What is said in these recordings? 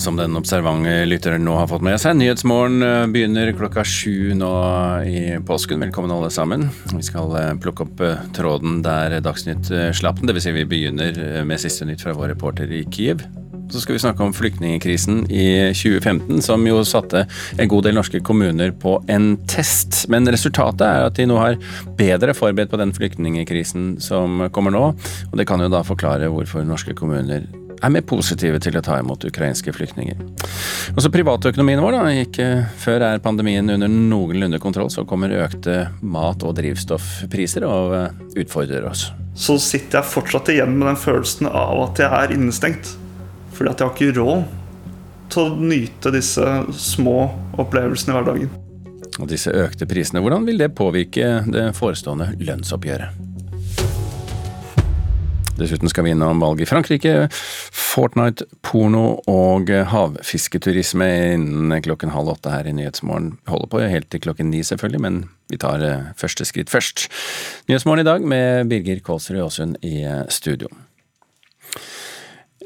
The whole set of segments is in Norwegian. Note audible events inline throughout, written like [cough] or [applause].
Som den observante lytteren nå har fått med seg, Nyhetsmorgen eh, begynner klokka sju nå i påsken. Velkommen alle sammen. Vi skal eh, plukke opp eh, tråden der Dagsnytt slapp den, dvs. Si vi begynner med siste nytt fra vår reporter i Kiev. Så skal vi snakke om flyktningkrisen i 2015, som jo satte en god del norske kommuner på en test. Men resultatet er at de nå har bedre forberedt på den flyktningkrisen som kommer nå. Og det kan jo da forklare hvorfor norske kommuner er mer positive til å ta imot ukrainske flyktninger. Også privatøkonomien vår da, ikke før er pandemien under noenlunde kontroll, så kommer økte mat- og drivstoffpriser og eh, utfordrer oss. Så sitter jeg fortsatt igjen med den følelsen av at jeg er innestengt. Fordi at jeg har ikke råd til å nyte disse små opplevelsene i hverdagen. Og disse økte prisene, hvordan vil det påvirke det forestående lønnsoppgjøret? Dessuten skal vi innom valg i Frankrike, Fortnite, porno og havfisketurisme innen klokken halv åtte her i Nyhetsmorgen. Holder på helt til klokken ni selvfølgelig, men vi tar eh, første skritt først. Nyhetsmorgen i dag med Birger Kålsrud Aasund i eh, studio.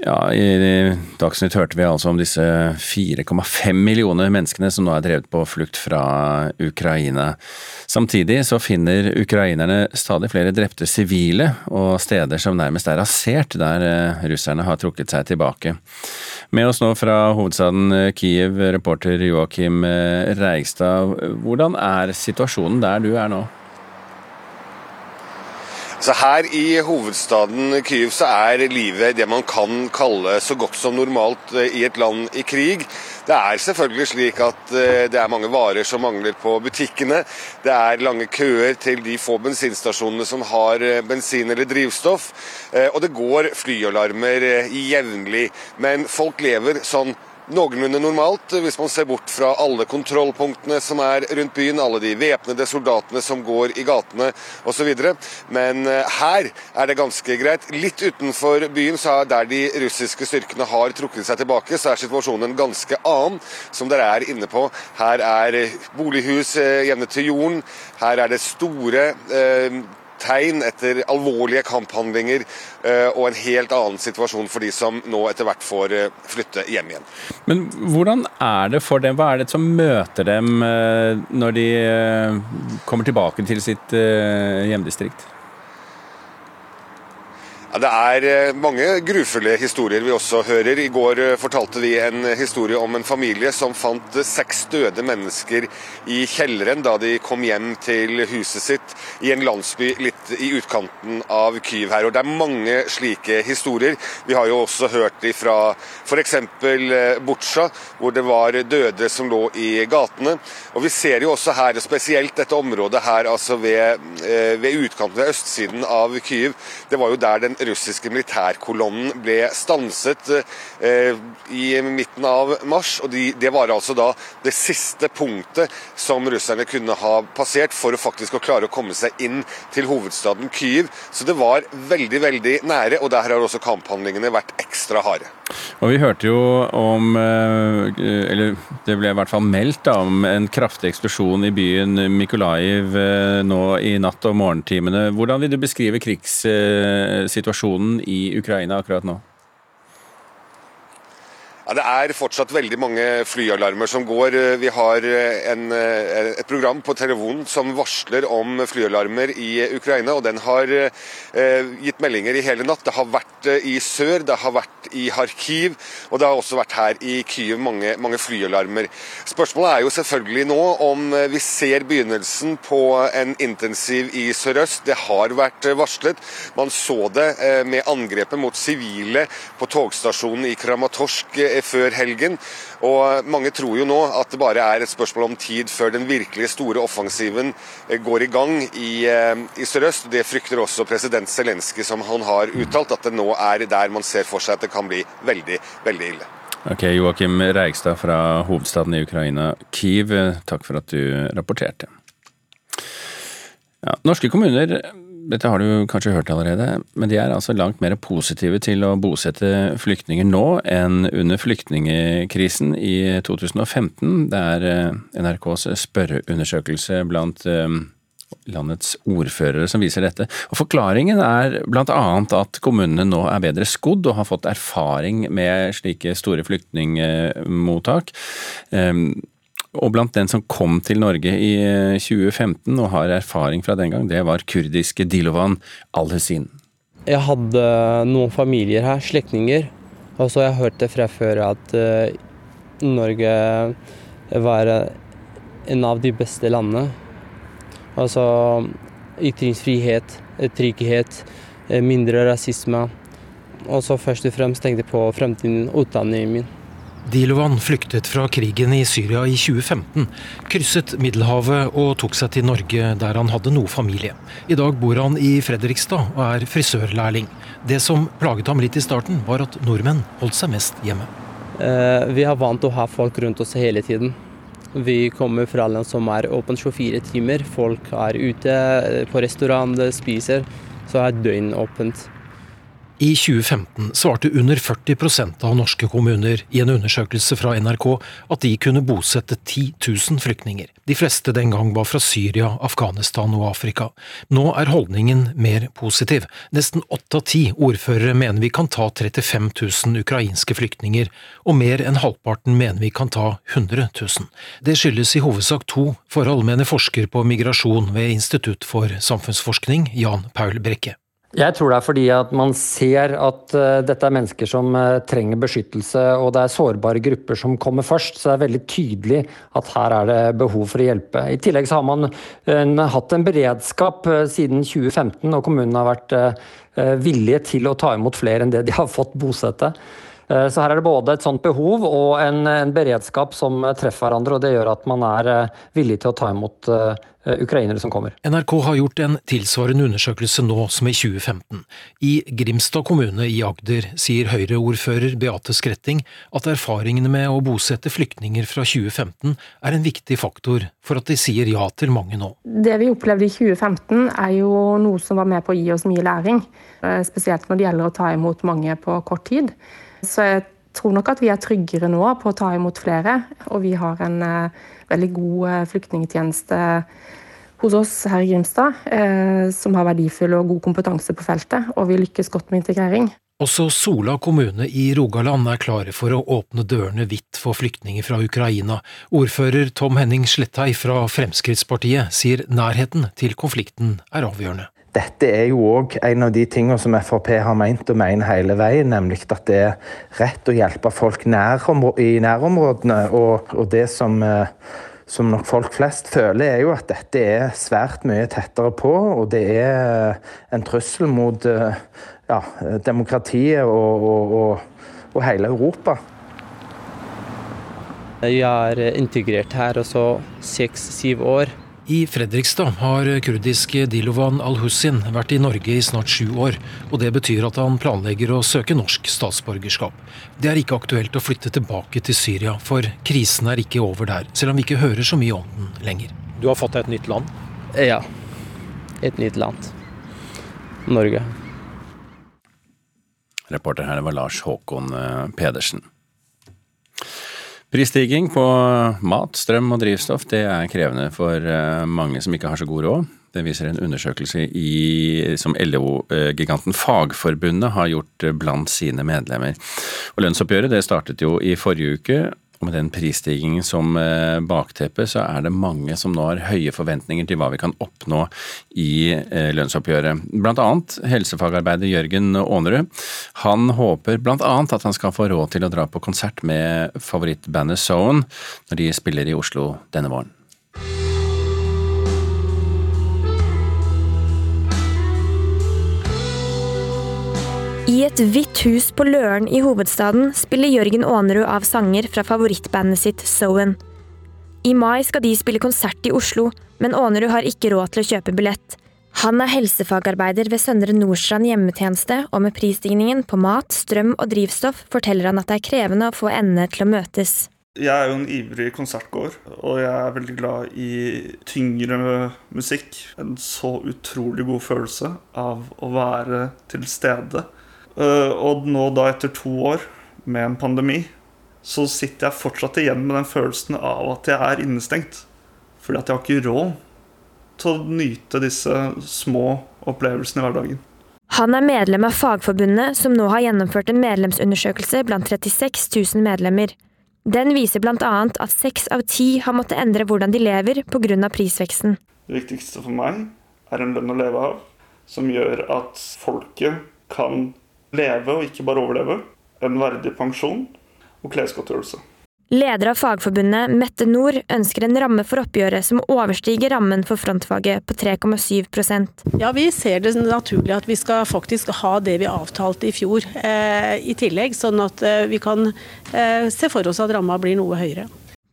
Ja, I Dagsnytt hørte vi altså om disse 4,5 millioner menneskene som nå er drevet på flukt fra Ukraina. Samtidig så finner ukrainerne stadig flere drepte sivile og steder som nærmest er rasert, der eh, russerne har trukket seg tilbake. Med oss nå fra hovedstaden Kiev, reporter Joakim eh, Reigstad. Hvordan er situasjonen der du er nå? Så Her i hovedstaden Kyiv så er livet det man kan kalle så godt som normalt eh, i et land i krig. Det er selvfølgelig slik at eh, det er mange varer som mangler på butikkene. Det er lange køer til de få bensinstasjonene som har eh, bensin eller drivstoff. Og det går flyalarmer jevnlig. Men folk lever sånn noenlunde normalt, hvis man ser bort fra alle kontrollpunktene som er rundt byen, alle de væpnede soldatene som går i gatene osv. Men eh, her er det ganske greit. Litt utenfor byen, er der de russiske styrkene har trukket seg tilbake, så er situasjonen ganske annen, som dere er inne på. Her er bolighus eh, jevnet til jorden. Her er det store eh, tegn etter alvorlige kamphandlinger eh, og en helt annen situasjon for de som nå etter hvert får eh, flytte hjem igjen. Men hvordan er det for dem? Hva er det som møter dem eh, når de kommer tilbake til sitt hjemdistrikt? Ja, det er eh, mange grufulle historier vi også hører. I går eh, fortalte vi en historie om en familie som fant seks døde mennesker i kjelleren da de kom hjem til huset sitt i en landsby litt i utkanten av Kyiv her. Og Det er mange slike historier. Vi har jo også hørt de fra f.eks. Eh, Butsja, hvor det var døde som lå i gatene. Og Vi ser jo også her, spesielt dette området her altså ved, ved utkanten, ved østsiden av Kyiv, det var jo der den russiske militærkolonnen ble stanset eh, i midten av mars. og de, Det var altså da det siste punktet som russerne kunne ha passert for å faktisk å klare å komme seg inn til hovedstaden Kyiv. Så det var veldig, veldig nære, og der har også kamphandlingene vært ekstra harde. Og Vi hørte jo om, eh, eller det ble i hvert fall meldt da, om en kraftig eksplosjon i byen Mykolaiv eh, nå i natt og morgentimene. Hvordan vil du beskrive krigssituasjonen i Ukraina akkurat nå? Det er fortsatt veldig mange flyalarmer som går. Vi har en, et program på telefonen som varsler om flyalarmer i Ukraina, og den har eh, gitt meldinger i hele natt. Det har vært eh, i sør, det har vært i Kharkiv, og det har også vært her i Kyiv mange, mange flyalarmer. Spørsmålet er jo selvfølgelig nå om vi ser begynnelsen på en intensiv i sørøst. Det har vært varslet. Man så det eh, med angrepet mot sivile på togstasjonen i Kramatorsk før helgen. Og mange tror jo nå at det bare er et spørsmål om tid før den virkelig store offensiven eh, går i gang i, eh, i sørøst. Det frykter også president Zelenskyj, som han har uttalt, at det nå er der man ser for seg at det kan bli veldig, veldig ille. Ok, Joakim Reigstad fra hovedstaden i Ukraina, Kiev, takk for at du rapporterte. Ja, norske kommuner dette har du kanskje hørt allerede, men de er altså langt mer positive til å bosette flyktninger nå enn under flyktningekrisen i 2015. Det er NRKs spørreundersøkelse blant eh, landets ordførere som viser dette. Og Forklaringen er bl.a. at kommunene nå er bedre skodd og har fått erfaring med slike store flyktningmottak. Ehm, og blant den som kom til Norge i 2015 og har erfaring fra den gang, det var kurdiske Dilovan al-Hussein. Jeg hadde noen familier her, slektninger, og så har jeg hørt det fra før at uh, Norge var en av de beste landene Altså ytringsfrihet, trygghet, eh, mindre rasisme. Og så først og fremst tenkte jeg på fremtiden, utdanningen min. Dilovan flyktet fra krigen i Syria i 2015, krysset Middelhavet og tok seg til Norge der han hadde noe familie. I dag bor han i Fredrikstad og er frisørlærling. Det som plaget ham litt i starten, var at nordmenn holdt seg mest hjemme. Eh, vi er vant til å ha folk rundt oss hele tiden. Vi kommer fra land som er åpent 24 timer. Folk er ute på restaurant, spiser. Så er døgnåpent. I 2015 svarte under 40% av norske kommuner i en undersøkelse fra NRK at de kunne bosette 10 000 flyktninger. De fleste den gang var fra Syria, Afghanistan og Afrika. Nå er holdningen mer positiv. Nesten åtte av ti ordførere mener vi kan ta 35 000 ukrainske flyktninger, og mer enn halvparten mener vi kan ta 100 000. Det skyldes i hovedsak to forhold, mener forsker på migrasjon ved Institutt for samfunnsforskning, Jan Paul Brekke. Jeg tror det er fordi at man ser at uh, dette er mennesker som uh, trenger beskyttelse, og det er sårbare grupper som kommer først. Så det er veldig tydelig at her er det behov for å hjelpe. I tillegg så har man uh, hatt en beredskap siden 2015, og kommunene har vært villige til å ta imot flere enn det de har fått bosette. Så her er det både et sånt behov og en, en beredskap som treffer hverandre, og det gjør at man er villig til å ta imot Eh, ukrainere som kommer. NRK har gjort en tilsvarende undersøkelse nå som i 2015. I Grimstad kommune i Agder sier Høyre-ordfører Beate Skretting at erfaringene med å bosette flyktninger fra 2015 er en viktig faktor for at de sier ja til mange nå. Det vi opplevde i 2015 er jo noe som var med på å gi oss mye læring. Eh, spesielt når det gjelder å ta imot mange på kort tid. Så jeg tror nok at vi er tryggere nå på å ta imot flere, og vi har en eh, veldig god eh, flyktningtjeneste hos oss her i Grimstad, eh, som har verdifull og god kompetanse på feltet, og vi lykkes godt med integrering. Også Sola kommune i Rogaland er klare for å åpne dørene vidt for flyktninger fra Ukraina. Ordfører Tom Henning Slettei fra Fremskrittspartiet sier nærheten til konflikten er avgjørende. Dette er jo òg en av de tingene som Frp har meint og mener hele veien, nemlig at det er rett å hjelpe folk i nærområdene. Og, og det som, eh, som, nok folk flest føler, er jo at dette er svært mye tettere på, og det er en trussel mot eh, ja, demokratiet og, og, og hele Europa. Jeg er integrert her også seks-syv år. I Fredrikstad har kurdiske Dilovan al-Hussin vært i Norge i snart sju år, og det betyr at han planlegger å søke norsk statsborgerskap. Det er ikke aktuelt å flytte tilbake til Syria, for krisen er ikke over der, selv om vi ikke hører så mye om den lenger. Du har fått deg et nytt land? Ja. Et nytt land. Norge. Reporter her var Lars Håkon eh, Pedersen. Prisstigning på mat, strøm og drivstoff det er krevende for eh, mange som ikke har så god råd. Det viser en undersøkelse i, som LO-giganten Fagforbundet har gjort blant sine medlemmer. Og Lønnsoppgjøret det startet jo i forrige uke, og med den prisstigningen som eh, bakteppe, så er det mange som nå har høye forventninger til hva vi kan oppnå i eh, lønnsoppgjøret. Blant annet helsefagarbeider Jørgen Aanerud. Han håper blant annet at han skal få råd til å dra på konsert med favorittbandet Zone når de spiller i Oslo denne våren. I et hvitt hus på Løren i hovedstaden spiller Jørgen Aanerud av sanger fra favorittbandet sitt Soen. I mai skal de spille konsert i Oslo, men Aanerud har ikke råd til å kjøpe billett. Han er helsefagarbeider ved Søndre Nordstrand hjemmetjeneste, og med prisstigningen på mat, strøm og drivstoff forteller han at det er krevende å få endene til å møtes. Jeg er jo en ivrig konsertgåer, og jeg er veldig glad i tyngre musikk. En så utrolig god følelse av å være til stede. Eh, og nå da, etter to år med en pandemi, så sitter jeg fortsatt igjen med den følelsen av at jeg er innestengt. Fordi at jeg har ikke råd til å nyte disse små opplevelsene i hverdagen. Han er medlem av Fagforbundet, som nå har gjennomført en medlemsundersøkelse blant 36 000 medlemmer. Den viser annet at seks av ti har måttet endre hvordan de lever pga. prisveksten. Det viktigste for meg er en lønn å leve av, som gjør at folket kan leve og ikke bare overleve. En verdig pensjon og klesgodtgjørelse. Leder av Fagforbundet, Mette Nord, ønsker en ramme for oppgjøret som overstiger rammen for frontfaget på 3,7% Ja, Vi ser det naturlig at vi skal faktisk ha det vi avtalte i fjor eh, i tillegg, sånn at eh, vi kan eh, se for oss at ramma blir noe høyere.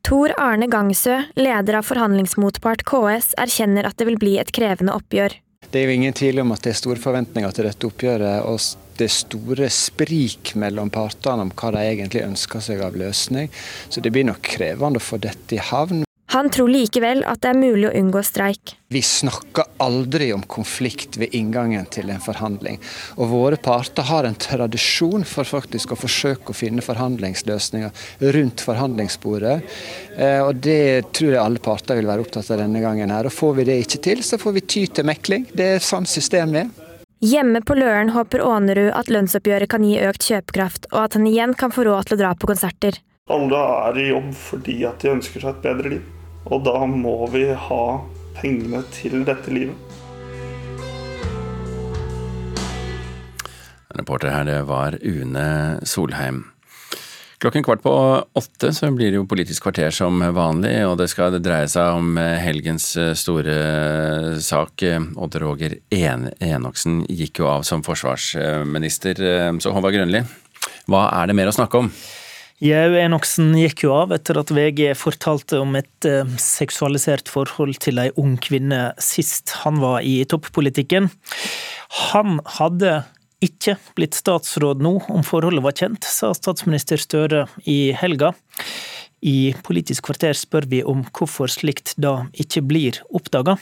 Tor Arne Gangsø, leder av forhandlingsmotpart KS, erkjenner at det vil bli et krevende oppgjør. Det er jo ingen tvil om at det er store forventninger til dette oppgjøret. og det er store sprik mellom partene om hva de egentlig ønsker seg av løsning. Så det blir nok krevende å få dette i havn. Han tror likevel at det er mulig å unngå streik. Vi snakker aldri om konflikt ved inngangen til en forhandling. Og våre parter har en tradisjon for faktisk å forsøke å finne forhandlingsløsninger rundt forhandlingsbordet. Eh, og det tror jeg alle parter vil være opptatt av denne gangen her. Og får vi det ikke til, så får vi ty til mekling. Det er sånn systemet er. Hjemme på Løren håper Ånerud at lønnsoppgjøret kan gi økt kjøpekraft, og at han igjen kan få råd til å dra på konserter. Alle er i jobb fordi at de ønsker seg et bedre liv. Og da må vi ha pengene til dette livet. Reporter her, det var Une Solheim. Klokken kvart på åtte så blir det jo Politisk kvarter som vanlig, og det skal dreie seg om helgens store sak. Odd Roger Enoksen gikk jo av som forsvarsminister. Så Håvard Grønli, hva er det mer å snakke om? Jau Enoksen gikk jo av etter at VG fortalte om et seksualisert forhold til ei ung kvinne sist han var i toppolitikken. Han hadde ikke blitt statsråd nå om forholdet var kjent, sa statsminister Støre i helga. I Politisk kvarter spør vi om hvorfor slikt da ikke blir oppdaga.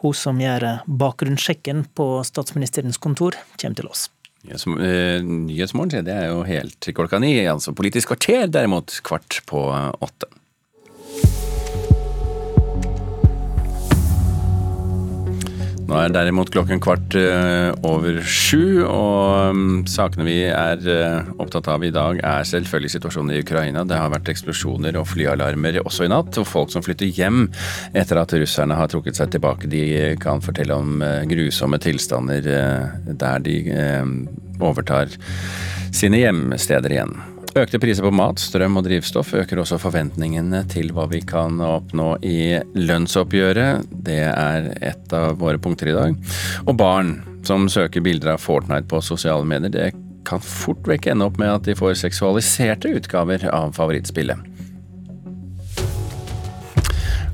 Hun som gjør bakgrunnssjekken på statsministerens kontor, kommer til oss. Eh, Nyhetsmorgen det er jo helt klokka ni. altså Politisk kvarter derimot kvart på åtte. Nå er derimot klokken kvart eh, over sju, og mm, sakene vi er eh, opptatt av i dag er selvfølgelig situasjonen i Ukraina. Det har vært eksplosjoner og flyalarmer også i natt, og folk som flytter hjem etter at russerne har trukket seg tilbake. De kan fortelle om eh, grusomme tilstander der de overtar sine hjemsteder igjen. Økte priser på mat, strøm og drivstoff øker også forventningene til hva vi kan oppnå i lønnsoppgjøret. Det er et av våre punkter i dag. Og barn som søker bilder av Fortnite på sosiale medier, det kan fort vekk ende opp med at de får seksualiserte utgaver av favorittspillet.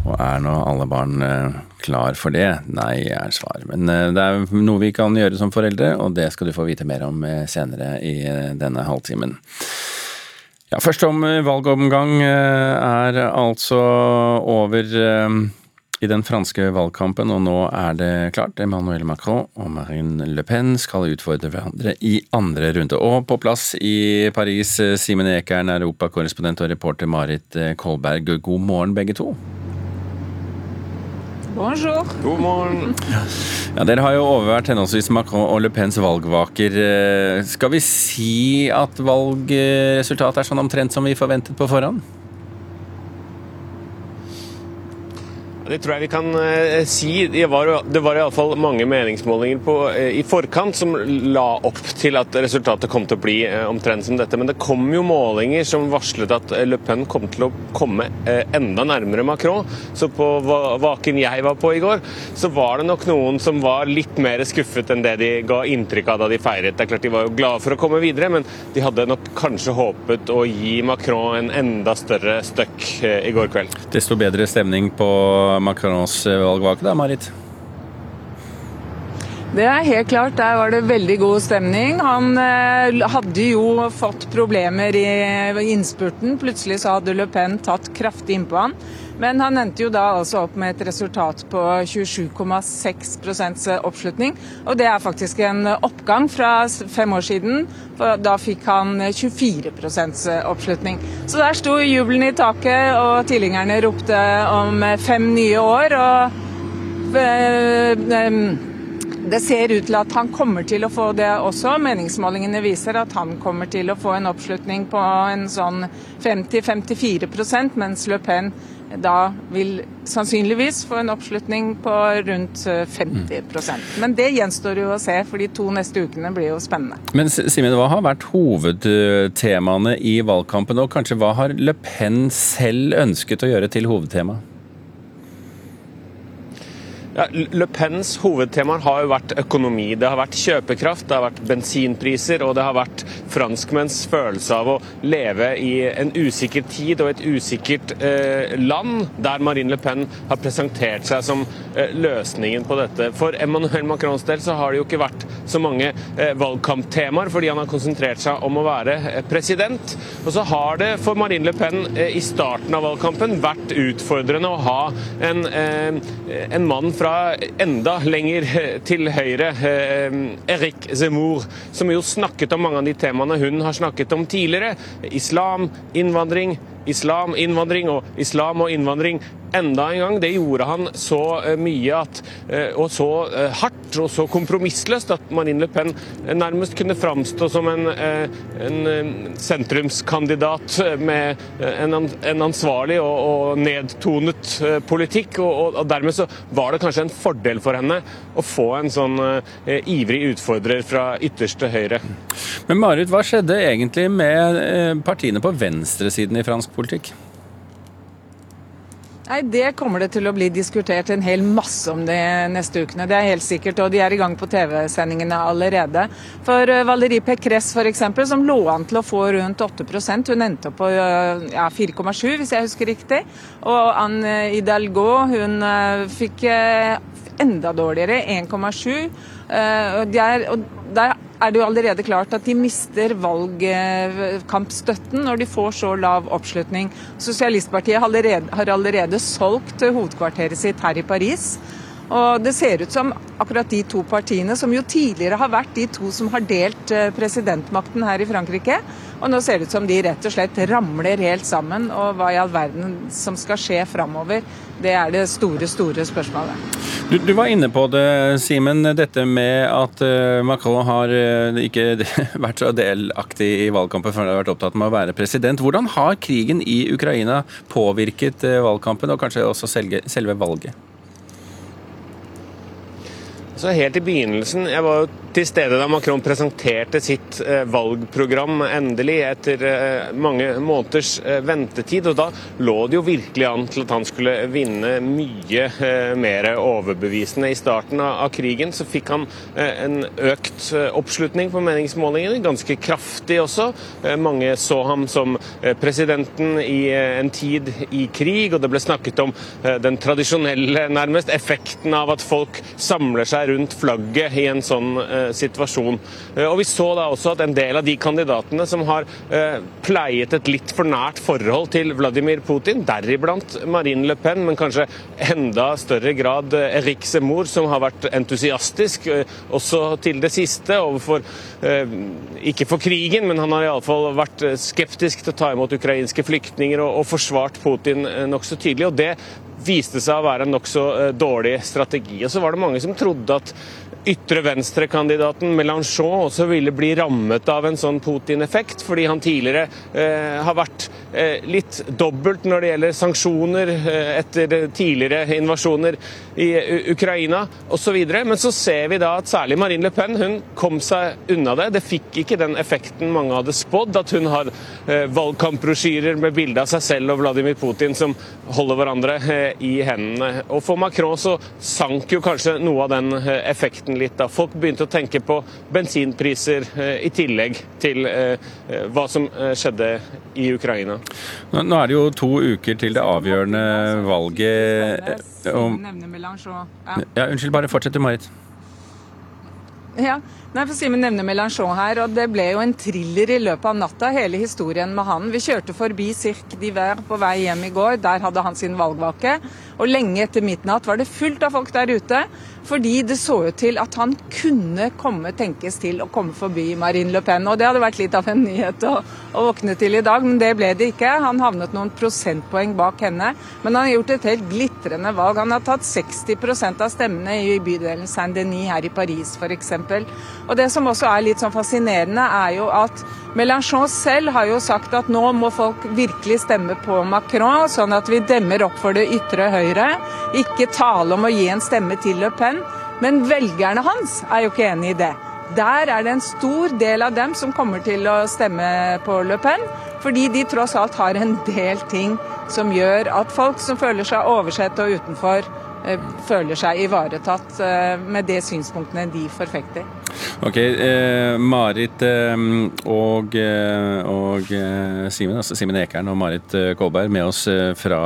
Og er nå alle barn eh, klar for det? Nei, er svaret. Men eh, det er noe vi kan gjøre som foreldre, og det skal du få vite mer om eh, senere i denne halvtimen. Ja, Først om eh, valgomgang eh, er altså over eh, i den franske valgkampen, og nå er det klart. Emmanuel Macron og Marine Le Pen skal utfordre hverandre i andre runde. Og på plass i Paris, Simen Ekern, europakorrespondent og reporter Marit Kolberg. God morgen, begge to. Bonjour. God morgen. Ja, Dere har jo overvært henholdsvis Macron og Le Pens valgvaker. Eh, skal vi si at valgresultatet er sånn omtrent som vi forventet på forhånd? Det tror jeg vi kan eh, si. Det var, det var iallfall mange meningsmålinger på, eh, i forkant som la opp til at resultatet kom til å bli eh, omtrent som dette. Men det kom jo målinger som varslet at Le Pen kom til å komme enda nærmere Macron. Så på vaken jeg var på i går, så var det nok noen som var litt mer skuffet enn det de ga inntrykk av da de feiret. Det er klart De var jo glade for å komme videre, men de hadde nok kanskje håpet å gi Macron en enda større støkk i går kveld. Desto bedre stemning på Macrons valgvake da, Marit? Det er helt klart. Der var det veldig god stemning. Han eh, hadde jo fått problemer i innspurten. Plutselig så hadde Le Pen tatt kraftig innpå han. Men han endte jo da altså opp med et resultat på 27,6% oppslutning. Og det er faktisk en oppgang fra fem år siden. For da fikk han 24% oppslutning. Så der sto jubelen i taket, og tilhengerne ropte om fem nye år. og eh, det ser ut til at han kommer til å få det også. Meningsmålingene viser at han kommer til å få en oppslutning på en sånn 50-54% mens Le Pen da vil sannsynligvis få en oppslutning på rundt 50% Men det gjenstår jo å se, for de to neste ukene blir jo spennende. Men Simen, hva har vært hovedtemaene i valgkampen, og kanskje hva har Le Pen selv ønsket å gjøre til hovedtema? Ja, Le Pens hovedtemaer har jo vært økonomi. Det har vært kjøpekraft, det har vært bensinpriser og det har vært franskmenns følelse av å leve i en usikker tid og et usikkert eh, land, der Marine Le Pen har presentert seg som eh, løsningen på dette. For Emmanuel Macrons del så har det jo ikke vært så mange eh, valgkamptemaer, fordi han har konsentrert seg om å være eh, president. Og så har det for Marine Le Pen eh, i starten av valgkampen vært utfordrende å ha en, eh, en mann fra fra enda lenger til høyre, eh, Erik Zemmour, som jo snakket om mange av de temaene hun har snakket om tidligere. Islam, innvandring, islam, innvandring og islam og innvandring enda en gang. Det gjorde han så eh, mye at, eh, og så hardt og så kompromissløst at Marine Le Pen nærmest kunne framstå som en, en sentrumskandidat med en ansvarlig og, og, nedtonet politikk. Og, og, dermed så var det kanskje en fordel for henne å få en sånn ivrig utfordrer fra ytterste høyre. Men Marit, hva skjedde egentlig med partiene på venstresiden i fransk politikk? Nei, Det kommer det til å bli diskutert en hel masse om de neste ukene. Det er helt sikkert, og de er i gang på TV-sendingene allerede. For eh, Valérie Pécresse f.eks., som lå an til å få rundt 8 hun endte opp på eh, ja, 4,7 hvis jeg husker riktig. Og Anne Hidalgo hun eh, fikk enda dårligere, 1,7. Og der er det jo allerede klart at de mister valgkampstøtten når de får så lav oppslutning. Sosialistpartiet har allerede, har allerede solgt hovedkvarteret sitt her i Paris. Og det ser ut som akkurat de to partiene, som jo tidligere har vært de to som har delt eh, presidentmakten her i Frankrike, og nå ser det ut som de rett og slett ramler helt sammen. Og hva i all verden som skal skje framover, det er det store, store spørsmålet. Du, du var inne på det, Simen. Dette med at uh, Macron har uh, ikke [laughs] vært så delaktig i valgkampen før han har vært opptatt med å være president. Hvordan har krigen i Ukraina påvirket uh, valgkampen, og kanskje også selge, selve valget? Så Helt i begynnelsen Jeg var jo til stede da Macron presenterte sitt eh, valgprogram endelig, etter eh, mange måneders eh, ventetid. og Da lå det jo virkelig an til at han skulle vinne mye mer overbevisende. I starten av krigen så fikk han en økt oppslutning på meningsmålingene, ganske kraftig også. Mange så ham som presidenten i en tid i krig, og det ble snakket om den tradisjonelle, nærmest, effekten av at folk samler seg rundt flagget i en sånn situasjon. Eh, og Vi så da også at en del av de kandidatene som har eh, pleiet et litt for nært forhold til Vladimir Putin, deriblant Marine Le Pen, men kanskje enda større grad Erik Zemmour, som har vært entusiastisk også til det siste overfor Ikke for krigen, men han har iallfall vært skeptisk til å ta imot ukrainske flyktninger og, og forsvart Putin nokså tydelig. og det viste seg å være en nokså eh, dårlig strategi. Og så var det mange som trodde at ytre venstre-kandidaten Mélenchon også ville bli rammet av en sånn Putin-effekt, fordi han tidligere eh, har vært eh, litt dobbelt når det gjelder sanksjoner eh, etter tidligere invasjoner i Ukraina osv. Men så ser vi da at særlig Marine Le Pen hun kom seg unna det. Det fikk ikke den effekten mange hadde spådd, at hun har eh, valgkampbrosjyrer med bilde av seg selv og Vladimir Putin som holder hverandre eh, i hendene. Og For Macron så sank jo kanskje noe av den eh, litt. da. Folk begynte å tenke på bensinpriser eh, i tillegg til hva som skjedde i Ukraina. Nå er det jo to uker til det avgjørende valget. Om... Ja, unnskyld, bare fortsett du, Marit. Ja, Nei, for Simen nevner Melanchon her, og det ble jo en thriller i løpet av natta, hele historien med han. Vi kjørte forbi Cirque d'Iver på vei hjem i går, der hadde han sin valgvake. Og lenge etter midnatt var det fullt av folk der ute. Fordi det så ut til at han kunne komme, tenkes til å komme forbi Marine Le Pen. Og det hadde vært litt av en nyhet å, å våkne til i dag, men det ble det ikke. Han havnet noen prosentpoeng bak henne. Men han har gjort et helt glitrende valg. Han har tatt 60% av stemmene i bydelen Saint-Denis her i Paris f.eks. Og det som også er litt sånn fascinerende, er jo at Mélenchon selv har jo sagt at nå må folk virkelig stemme på Macron, sånn at vi demmer opp for det ytre høyre. Ikke tale om å gi en stemme til Le Pen. Men velgerne hans er jo ikke enig i det. Der er det en stor del av dem som kommer til å stemme på Le Pen, fordi de tross alt har en del ting som gjør at folk som føler seg oversett og utenfor, føler seg ivaretatt eh, med de synspunktene de forfekter. Ok, eh, Marit eh, og, eh, og Simen, altså Simen Ekern og Marit Kolberg med oss fra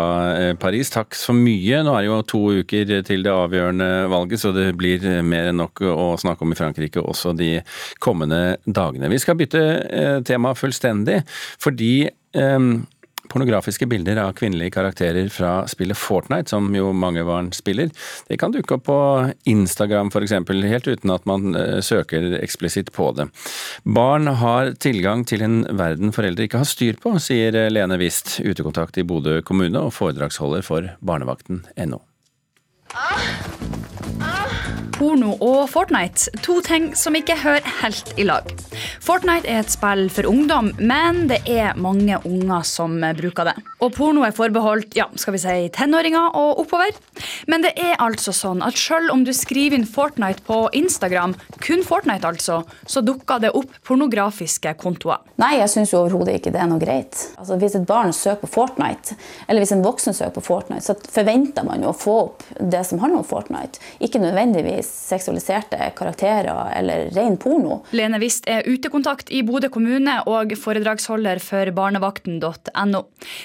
Paris. Takk så mye. Nå er det jo to uker til det avgjørende valget, så det blir mer enn nok å snakke om i Frankrike også de kommende dagene. Vi skal bytte tema fullstendig, fordi Pornografiske bilder av kvinnelige karakterer fra spillet Fortnite, som jo mange barn spiller, det kan dukke opp på Instagram f.eks., helt uten at man eh, søker eksplisitt på det. Barn har tilgang til en verden foreldre ikke har styr på, sier Lene Wist, utekontakt i Bodø kommune og foredragsholder for barnevakten.no. Porno og Fortnite, to ting som ikke hører helt i lag. Fortnite er et spill for ungdom, men det er mange unger som bruker det. Og porno er forbeholdt ja, skal vi si, tenåringer og oppover. Men det er altså sånn at selv om du skriver inn Fortnite på Instagram, kun Fortnite altså, så dukker det opp pornografiske kontoer. Nei, jeg syns overhodet ikke det er noe greit. Altså, hvis et barn søker på Fortnite, eller hvis en voksen søker på Fortnite, så forventer man jo å få opp det som handler om Fortnite. Ikke nødvendigvis seksualiserte karakterer eller ren porno. Lene Wist er utekontakt i Bodø kommune og foredragsholder for barnevakten.no.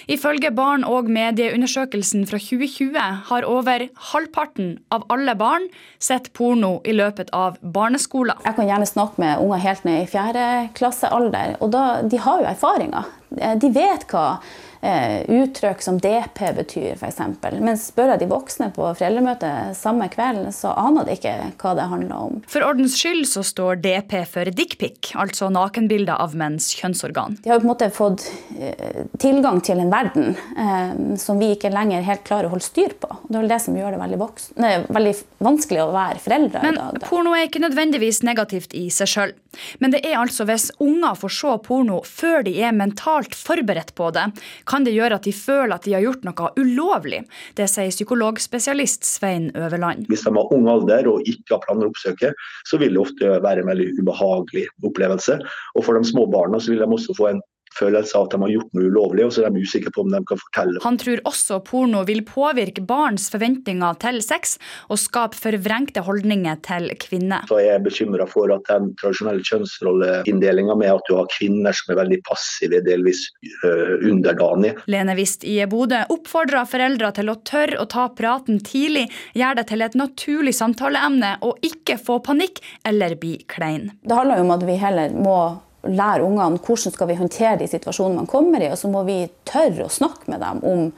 Ifølge Barn- og medieundersøkelsen fra 2020 har over halvparten av alle barn sett porno i løpet av barneskolen. Jeg kan gjerne snakke med unger helt ned i fjerde klassealder, og de har jo erfaringer. De vet hva uttrykk som DP betyr, f.eks. Men spør jeg de voksne på foreldremøtet samme kveld, så aner de ikke hva det handler om. For ordens skyld så står DP for dickpic, altså nakenbilder av menns kjønnsorgan. De har på en måte fått eh, tilgang til en verden eh, som vi ikke lenger helt klarer å holde styr på. Det er vel det som gjør det veldig, nei, veldig vanskelig å være foreldre Men i dag. Men porno er ikke nødvendigvis negativt i seg sjøl. Men det er altså hvis unger får se porno før de er mentalt forberedt på det, kan det gjøre at de føler at de har gjort noe ulovlig. Det sier psykologspesialist Svein Øverland. Hvis de har ung alder og ikke har planer å oppsøke, så vil det ofte være en veldig ubehagelig opplevelse. Og for de små barna så vil de også få en følelse av at de har gjort noe ulovlig, og så er de usikre på om de kan fortelle. Han tror også porno vil påvirke barns forventninger til sex og skape forvrengte holdninger til kvinner. Så jeg er bekymra for at den tradisjonelle kjønnsrolleinndelinga med at du har kvinner som er veldig passive, delvis uh, underdanige. Lene Wist i Bodø oppfordrer foreldre til å tørre å ta praten tidlig, gjøre det til et naturlig samtaleemne og ikke få panikk eller bli klein. Det handler jo om at vi heller må lære ungene hvordan skal vi håndtere de situasjonene man kommer i, og så må vi tørre å snakke med dem om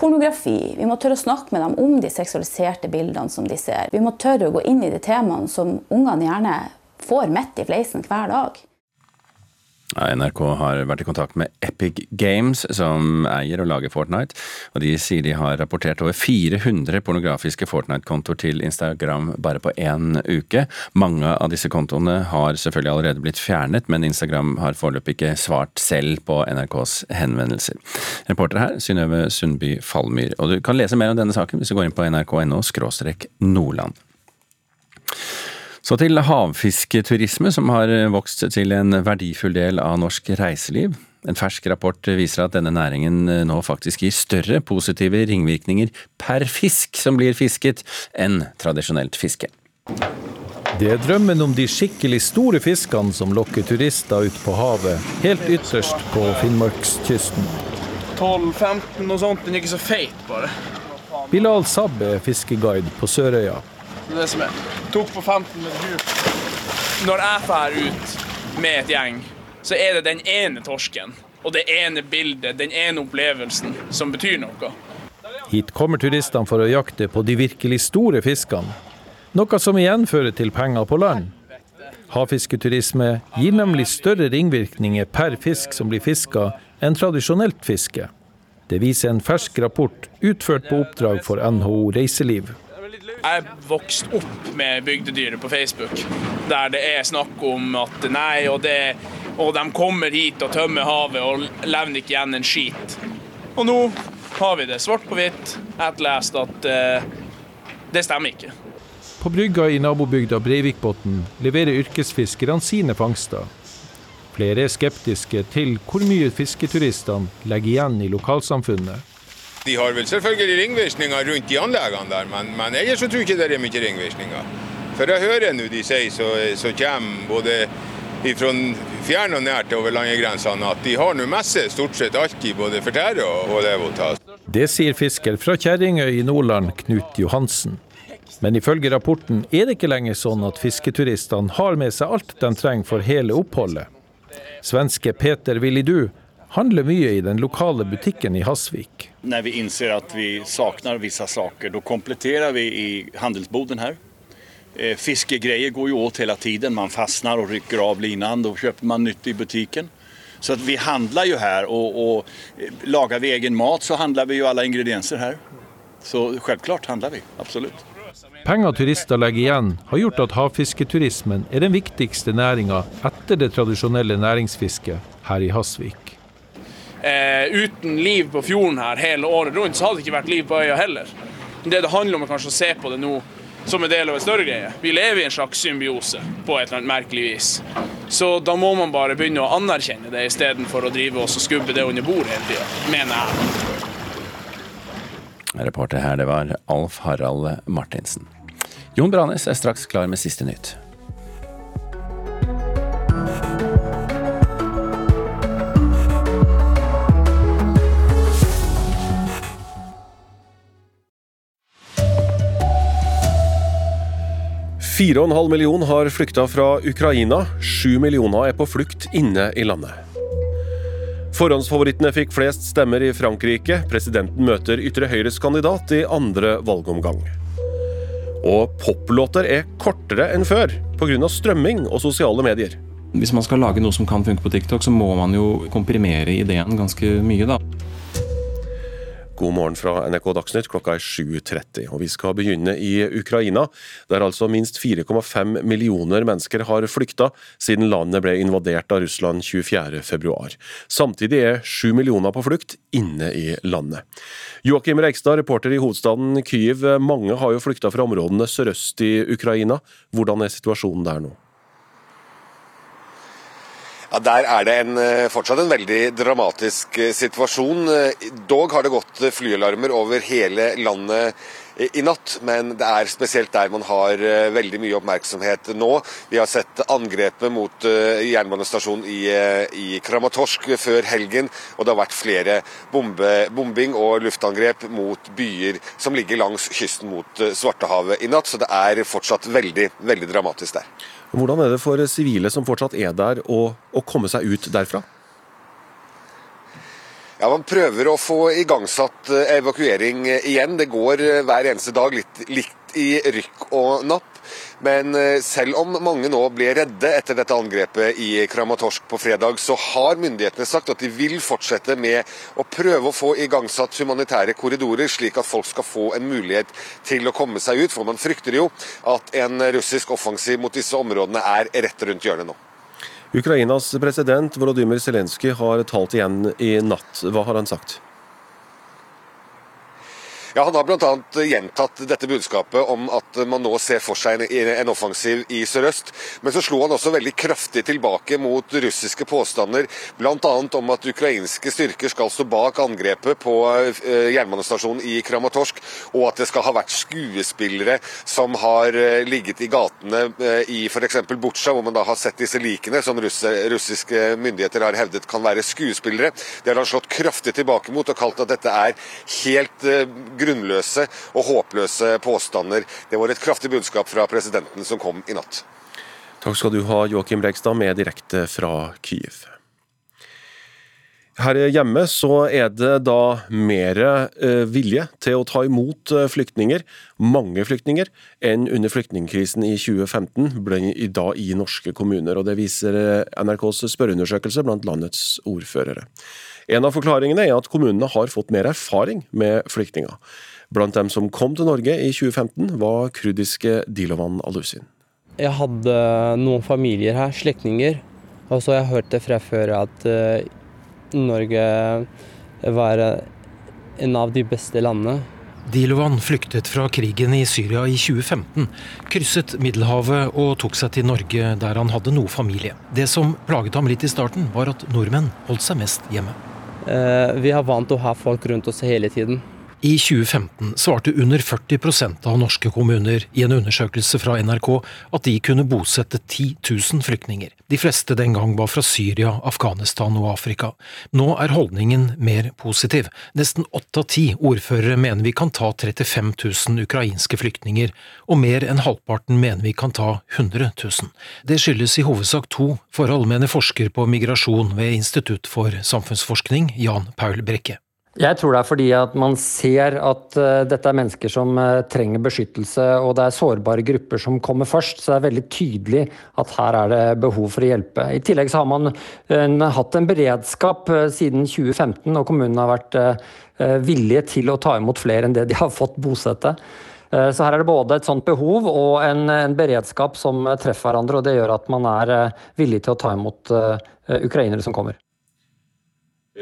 pornografi. Vi må tørre å snakke med dem om de seksualiserte bildene som de ser. Vi må tørre å gå inn i de temaene som ungene gjerne får midt i fleisen hver dag. NRK har vært i kontakt med Epic Games, som eier og lager Fortnite. og De sier de har rapportert over 400 pornografiske Fortnite-kontoer til Instagram bare på én uke. Mange av disse kontoene har selvfølgelig allerede blitt fjernet, men Instagram har foreløpig ikke svart selv på NRKs henvendelser. Reporter her, Synnøve Sundby Fallmyr. Og du kan lese mer om denne saken hvis du går inn på nrk.no nordland. Så til havfisketurisme, som har vokst til en verdifull del av norsk reiseliv. En fersk rapport viser at denne næringen nå faktisk gir større positive ringvirkninger per fisk som blir fisket, enn tradisjonelt fiske. Det er drømmen om de skikkelig store fiskene som lokker turister ut på havet, helt ytterst på Finnmarkskysten. 12-15 og sånt, den er ikke så feit, bare. Bilal Saab er fiskeguide på Sørøya. Det er det som er. Tok på 15 med djup. når jeg drar ut med et gjeng, så er det den ene torsken og det ene bildet, den ene opplevelsen, som betyr noe. Hit kommer turistene for å jakte på de virkelig store fiskene, noe som igjen fører til penger på land. Havfisketurisme gir nemlig større ringvirkninger per fisk som blir fiska, enn tradisjonelt fiske. Det viser en fersk rapport utført på oppdrag for NHO Reiseliv. Jeg vokste opp med bygdedyret på Facebook, der det er snakk om at nei, og, det, og de kommer hit og tømmer havet og levner ikke igjen en skit. Og nå har vi det svart på hvitt, etterlest, at uh, det stemmer ikke. På brygga i nabobygda Breivikbotn leverer yrkesfiskerne sine fangster. Flere er skeptiske til hvor mye fisketuristene legger igjen i lokalsamfunnet. De har vel selvfølgelig ringvirkninger rundt de anleggene der, men, men ellers så tror jeg ikke det er mye ringvirkninger. For jeg hører nå de sier så, så kommer både fra fjern og nært over landegrensene at de har nå messe stort sett alltid både for tære og, og. Det sier fisker fra Kjerringøy i Nordland, Knut Johansen. Men ifølge rapporten er det ikke lenger sånn at fisketuristene har med seg alt de trenger for hele oppholdet. Svenske Peter Willidu handler mye i den lokale butikken i Hasvik. Når vi innser at vi savner visse saker, da kompletterer vi i handelsboden her. Eh, fiskegreier går jo åt hele tiden. Man fastner og rykker av linen. Da kjøper man nytt i butikken. Så vi handler jo her, og, og eh, lager vi egen mat, så handler vi jo alle ingredienser her. Så selvklart handler vi. Absolutt. Penger turister legger igjen, har gjort at havfisketurismen er den viktigste næringa etter det tradisjonelle næringsfisket her i Hasvik. Eh, uten liv på fjorden her hele året rundt, så hadde det ikke vært liv på øya heller. Det det handler om er kanskje å se på det nå som en del av en større greie. Vi lever i en slags symbiose på et eller annet merkelig vis. Så da må man bare begynne å anerkjenne det istedenfor å drive oss og skubbe det under bord hele tida, mener jeg. Reporter her, det var Alf Harald Martinsen. Jon Branes er straks klar med siste nytt. 4,5 millioner har flykta fra Ukraina. 7 millioner er på flukt inne i landet. Forhåndsfavorittene fikk flest stemmer i Frankrike. Presidenten møter ytre høyres kandidat i andre valgomgang. Og poplåter er kortere enn før pga. strømming og sosiale medier. Hvis man skal lage noe som kan funke på TikTok, så må man jo komprimere ideen ganske mye, da. God morgen fra NRK Dagsnytt, klokka er 7.30. Og vi skal begynne i Ukraina, der altså minst 4,5 millioner mennesker har flykta siden landet ble invadert av Russland 24.2. Samtidig er 7 millioner på flukt inne i landet. Joakim Reigstad, reporter i hovedstaden Kyiv. Mange har jo flykta fra områdene sørøst i Ukraina. Hvordan er situasjonen der nå? Ja, Der er det en, eh, fortsatt en veldig dramatisk eh, situasjon. Eh, dog har det gått flyalarmer over hele landet i natt, men det er spesielt der man har veldig mye oppmerksomhet nå. Vi har sett angrepet mot jernbanestasjonen i, i Kramatorsk før helgen, og det har vært flere bombe, bombing og luftangrep mot byer som ligger langs kysten mot Svartehavet i natt, så det er fortsatt veldig, veldig dramatisk der. Hvordan er det for sivile som fortsatt er der, å, å komme seg ut derfra? Ja, Man prøver å få igangsatt eh, evakuering igjen. Det går eh, hver eneste dag litt, litt i rykk og napp. Men eh, selv om mange nå ble redde etter dette angrepet i Kramatorsk på fredag, så har myndighetene sagt at de vil fortsette med å prøve å få igangsatt humanitære korridorer, slik at folk skal få en mulighet til å komme seg ut. For man frykter jo at en russisk offensiv mot disse områdene er rett rundt hjørnet nå. Ukrainas president Volodymyr Zelenskyj har talt igjen i natt. Hva har han sagt? Ja, Han har bl.a. gjentatt dette budskapet om at man nå ser for seg en offensiv i sørøst. Men så slo han også veldig kraftig tilbake mot russiske påstander, bl.a. om at ukrainske styrker skal stå bak angrepet på eh, jernbanestasjonen i Kramatorsk, og at det skal ha vært skuespillere som har eh, ligget i gatene eh, i f.eks. Butsja, hvor man da har sett disse likene, som russiske myndigheter har hevdet kan være skuespillere. Det har han slått kraftig tilbake mot og kalt at dette er helt grunnløse og håpløse påstander. Det var et kraftig budskap fra presidenten som kom i natt. Takk skal du ha, Joakim Bregstad, med direkte fra Kyiv. Her hjemme så er det da mer eh, vilje til å ta imot eh, flyktninger, mange flyktninger, enn under flyktningkrisen i 2015 ble i dag i norske kommuner. og Det viser eh, NRKs spørreundersøkelse blant landets ordførere. En av forklaringene er at kommunene har fått mer erfaring med flyktninger. Blant dem som kom til Norge i 2015, var kurdiske Dilovan Alusin. Jeg hadde noen familier her, slektninger, og så har jeg hørt det fra før at Norge var en av de beste landene. Dilovan flyktet fra krigen i Syria i 2015, krysset Middelhavet og tok seg til Norge der han hadde noe familie. Det som plaget ham litt i starten, var at nordmenn holdt seg mest hjemme. Vi har vant til å ha folk rundt oss hele tiden. I 2015 svarte under 40% av norske kommuner i en undersøkelse fra NRK at de kunne bosette 10 000 flyktninger. De fleste den gang var fra Syria, Afghanistan og Afrika. Nå er holdningen mer positiv. Nesten åtte av ti ordførere mener vi kan ta 35 000 ukrainske flyktninger, og mer enn halvparten mener vi kan ta 100 000. Det skyldes i hovedsak to forhold, mener forsker på migrasjon ved Institutt for samfunnsforskning, Jan Paul Brekke. Jeg tror det er fordi at man ser at uh, dette er mennesker som uh, trenger beskyttelse, og det er sårbare grupper som kommer først. Så det er veldig tydelig at her er det behov for å hjelpe. I tillegg så har man uh, hatt en beredskap siden 2015, og kommunene har vært villige til å ta imot flere enn det de har fått bosette. Så her er det både et sånt behov og en, en beredskap som treffer hverandre, og det gjør at man er villig til å ta imot ukrainere som kommer.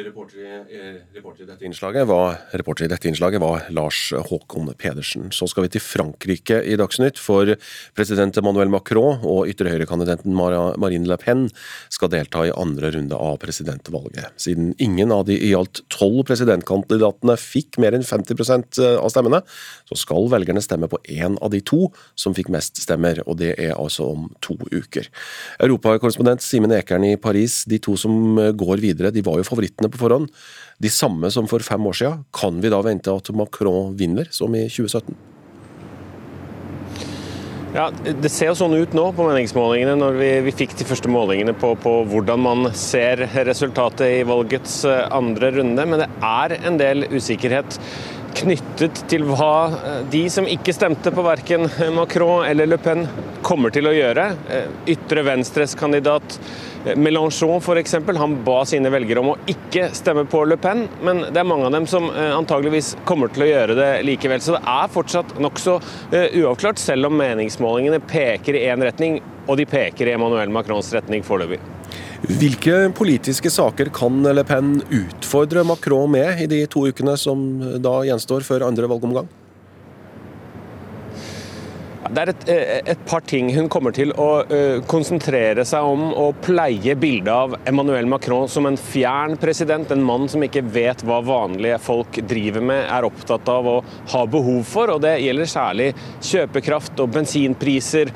Reporter i, reporter, i var, reporter i dette innslaget var Lars Håkon Pedersen. Så skal vi til Frankrike i Dagsnytt, for president Emmanuel Macron og ytre Marine Le Pen skal delta i andre runde av presidentvalget. Siden ingen av de i alt tolv presidentkandidatene fikk mer enn 50% av stemmene, så skal velgerne stemme på én av de to som fikk mest stemmer, og det er altså om to uker. Europakorrespondent Simen Ekern i Paris, de to som går videre, de var jo favorittene på forhånd, de samme som for fem år siden, kan vi da vente at Macron vinner, som i 2017? Ja, Det ser sånn ut nå på meningsmålingene, når vi, vi fikk de første målingene på, på, hvordan man ser resultatet i valgets eh, andre runde. Men det er en del usikkerhet knyttet til hva eh, de som ikke stemte på verken Macron eller Le Pen, kommer til å gjøre. Eh, ytre venstres kandidat Mélenchon f.eks. Han ba sine velgere om å ikke stemme på Le Pen, men det er mange av dem som eh, antageligvis kommer til å gjøre det likevel. Så det er fortsatt nokså eh, uavklart, selv om meningsmålingene peker i én retning, og de peker i Emmanuel Macrons retning foreløpig. Hvilke politiske saker kan Le Pen utfordre Macron med i de to ukene som da gjenstår før andre valgomgang? Det er et, eh, et, par ting hun kommer til å uh, konsentrere seg om og pleie bildet av Emmanuel Macron som en fjern president, en mann som ikke vet hva vanlige folk driver med, er opptatt av å ha behov for. og Det gjelder særlig kjøpekraft og bensinpriser.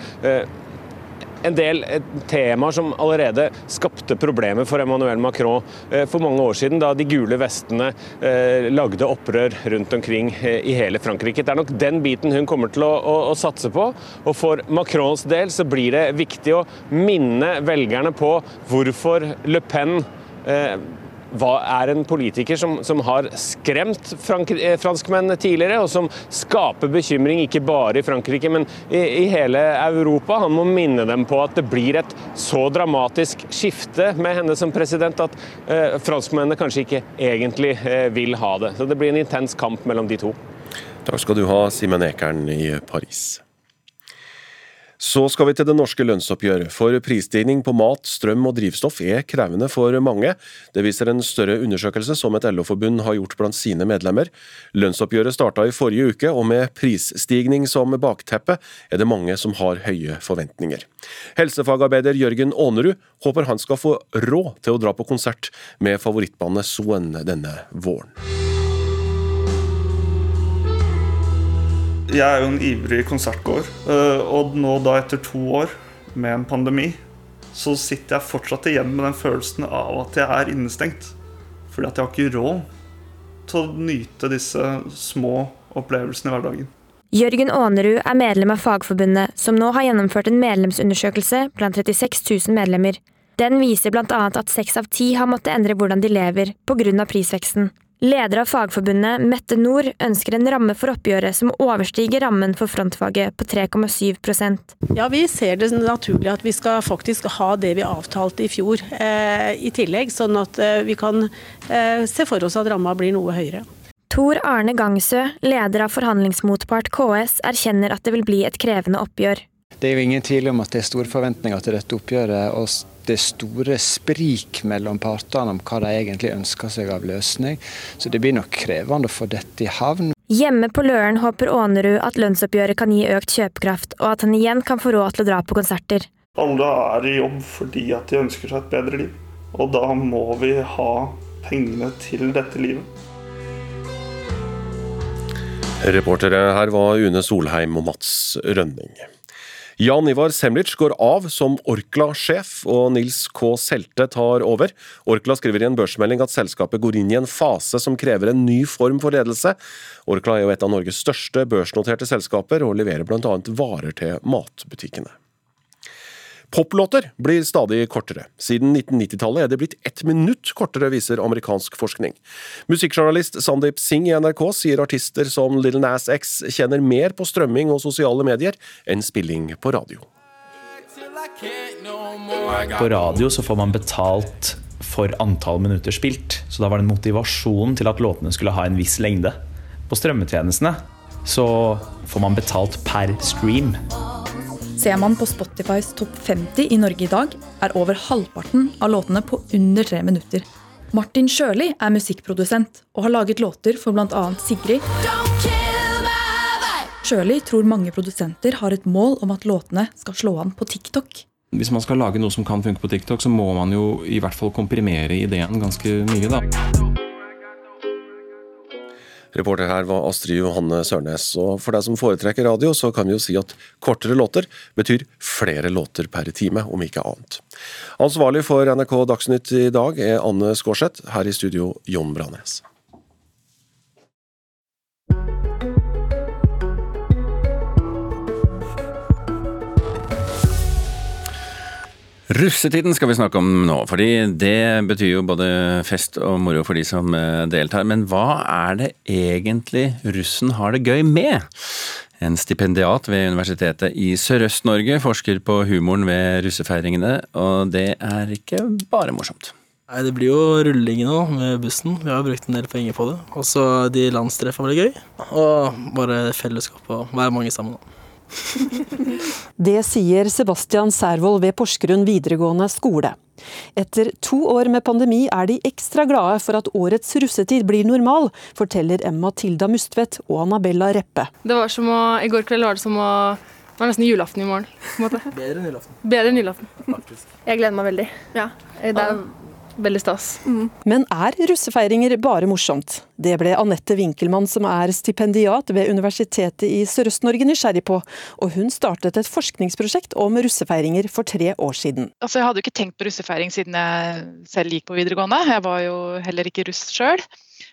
En del eh, temaer som allerede skapte problemer for Emmanuel Macron eh, for mange år siden, da de gule vestene eh, lagde opprør rundt omkring i hele Frankrike. Det er nok den biten hun kommer til å, å, å satse på. Og for Macrons del så blir det viktig å minne velgerne på hvorfor Le Pen er en politiker som, som har skremt frank, eh, franskmenn tidligere, og som skaper bekymring ikke bare i Frankrike, men i, i, hele Europa. Han må minne dem på at det blir et så dramatisk skifte med henne som president at eh, franskmennene kanskje ikke egentlig eh, vil ha det. Så det blir en intens kamp mellom de to. Takk skal du ha, Simen Ekern i Paris. Så skal vi til det norske lønnsoppgjøret, for prisstigning på mat, strøm og drivstoff er krevende for mange. Det viser en større undersøkelse som et LO-forbund har gjort blant sine medlemmer. Lønnsoppgjøret starta i forrige uke, og med prisstigning som bakteppe er det mange som har høye forventninger. Helsefagarbeider Jørgen Aanerud håper han skal få råd til å dra på konsert med favorittbandet Soen denne våren. Jeg er jo en ivrig konsertgåer, eh, og nå da etter to år med en pandemi, så sitter jeg fortsatt igjen med den følelsen av at jeg er innestengt. Fordi at jeg har ikke råd til å nyte disse små opplevelsene i hverdagen. Jørgen Aanerud er medlem av Fagforbundet, som nå har gjennomført en medlemsundersøkelse blant 36 000 medlemmer. Den viser bl.a. at seks av ti har måttet endre hvordan de lever pga. prisveksten. Leder av Fagforbundet, Mette Nord, ønsker en ramme for oppgjøret som overstiger rammen for frontfaget på 3,7% Ja, Vi ser det naturlig at vi skal faktisk ha det vi avtalte i fjor eh, i tillegg, sånn at eh, vi kan eh, se for oss at ramma blir noe høyere. Tor Arne Gangsø, leder av forhandlingsmotpart KS, erkjenner at det vil bli et krevende oppgjør. Det er jo ingen tvil om at det er store forventninger til dette oppgjøret. og det store sprik mellom partene om hva de egentlig ønsker seg av løsning. Så det blir nok krevende å få dette i havn. Hjemme på Løren håper Aanerud at lønnsoppgjøret kan gi økt kjøpekraft, og at han igjen kan få råd til å dra på konserter. Alle er i jobb fordi at de ønsker seg et bedre liv. Og da må vi ha pengene til dette livet. Reportere her var Une Solheim og Mats Rønning. Jan Ivar Semlic går av som Orkla-sjef, og Nils K. Selte tar over. Orkla skriver i en børsmelding at selskapet går inn i en fase som krever en ny form for ledelse. Orkla er jo et av Norges største børsnoterte selskaper, og leverer bl.a. varer til matbutikkene. Poplåter blir stadig kortere. Siden 1990-tallet er det blitt ett minutt kortere, viser amerikansk forskning. Musikkjournalist Sandeep Singh i NRK sier artister som Little Nas X kjenner mer på strømming og sosiale medier enn spilling på radio. På radio så får man betalt for antall minutter spilt, så da var det en motivasjon til at låtene skulle ha en viss lengde. På strømmetjenestene så får man betalt per stream. Ser man på Spotifys topp 50 i Norge i dag, er over halvparten av låtene på under tre minutter. Martin Sjøli er musikkprodusent og har laget låter for bl.a. Sigrid. Sjøli tror mange produsenter har et mål om at låtene skal slå an på TikTok. Hvis man skal lage noe som kan funke på TikTok, så må man jo i hvert fall komprimere ideen ganske mye, da. Reporter her var Astrid Johanne Sørnes. Og for deg som foretrekker radio, så kan vi jo si at kortere låter betyr flere låter per time, om ikke annet. Ansvarlig for NRK Dagsnytt i dag er Anne Skårseth. Her i studio Jon Branes. Russetiden skal vi snakke om nå, fordi det betyr jo både fest og moro for de som eh, deltar. Men hva er det egentlig russen har det gøy med? En stipendiat ved Universitetet i Sørøst-Norge forsker på humoren ved russefeiringene, og det er ikke bare morsomt. Nei, Det blir jo rulling nå med bussen. Vi har jo brukt en del penger på det. Og så de landstreffene var veldig gøy. Og bare fellesskap og være mange sammen. da. [laughs] Det sier Sebastian Servold ved Porsgrunn videregående skole. Etter to år med pandemi er de ekstra glade for at årets russetid blir normal, forteller Emma Tilda Mustvedt og Annabella Reppe. Det var som å, I går kveld var det som å det var nesten julaften i morgen. på en måte. Bedre enn julaften. Bedre enn julaften. Faktisk. Jeg gleder meg veldig. Ja, Det er veldig stas. Men er russefeiringer bare morsomt? Det ble Anette Winkelmann, som er stipendiat ved Universitetet i Sørøst-Norge, nysgjerrig på, og hun startet et forskningsprosjekt om russefeiringer for tre år siden. Altså, jeg hadde jo ikke tenkt på russefeiring siden jeg selv gikk på videregående, jeg var jo heller ikke russ sjøl.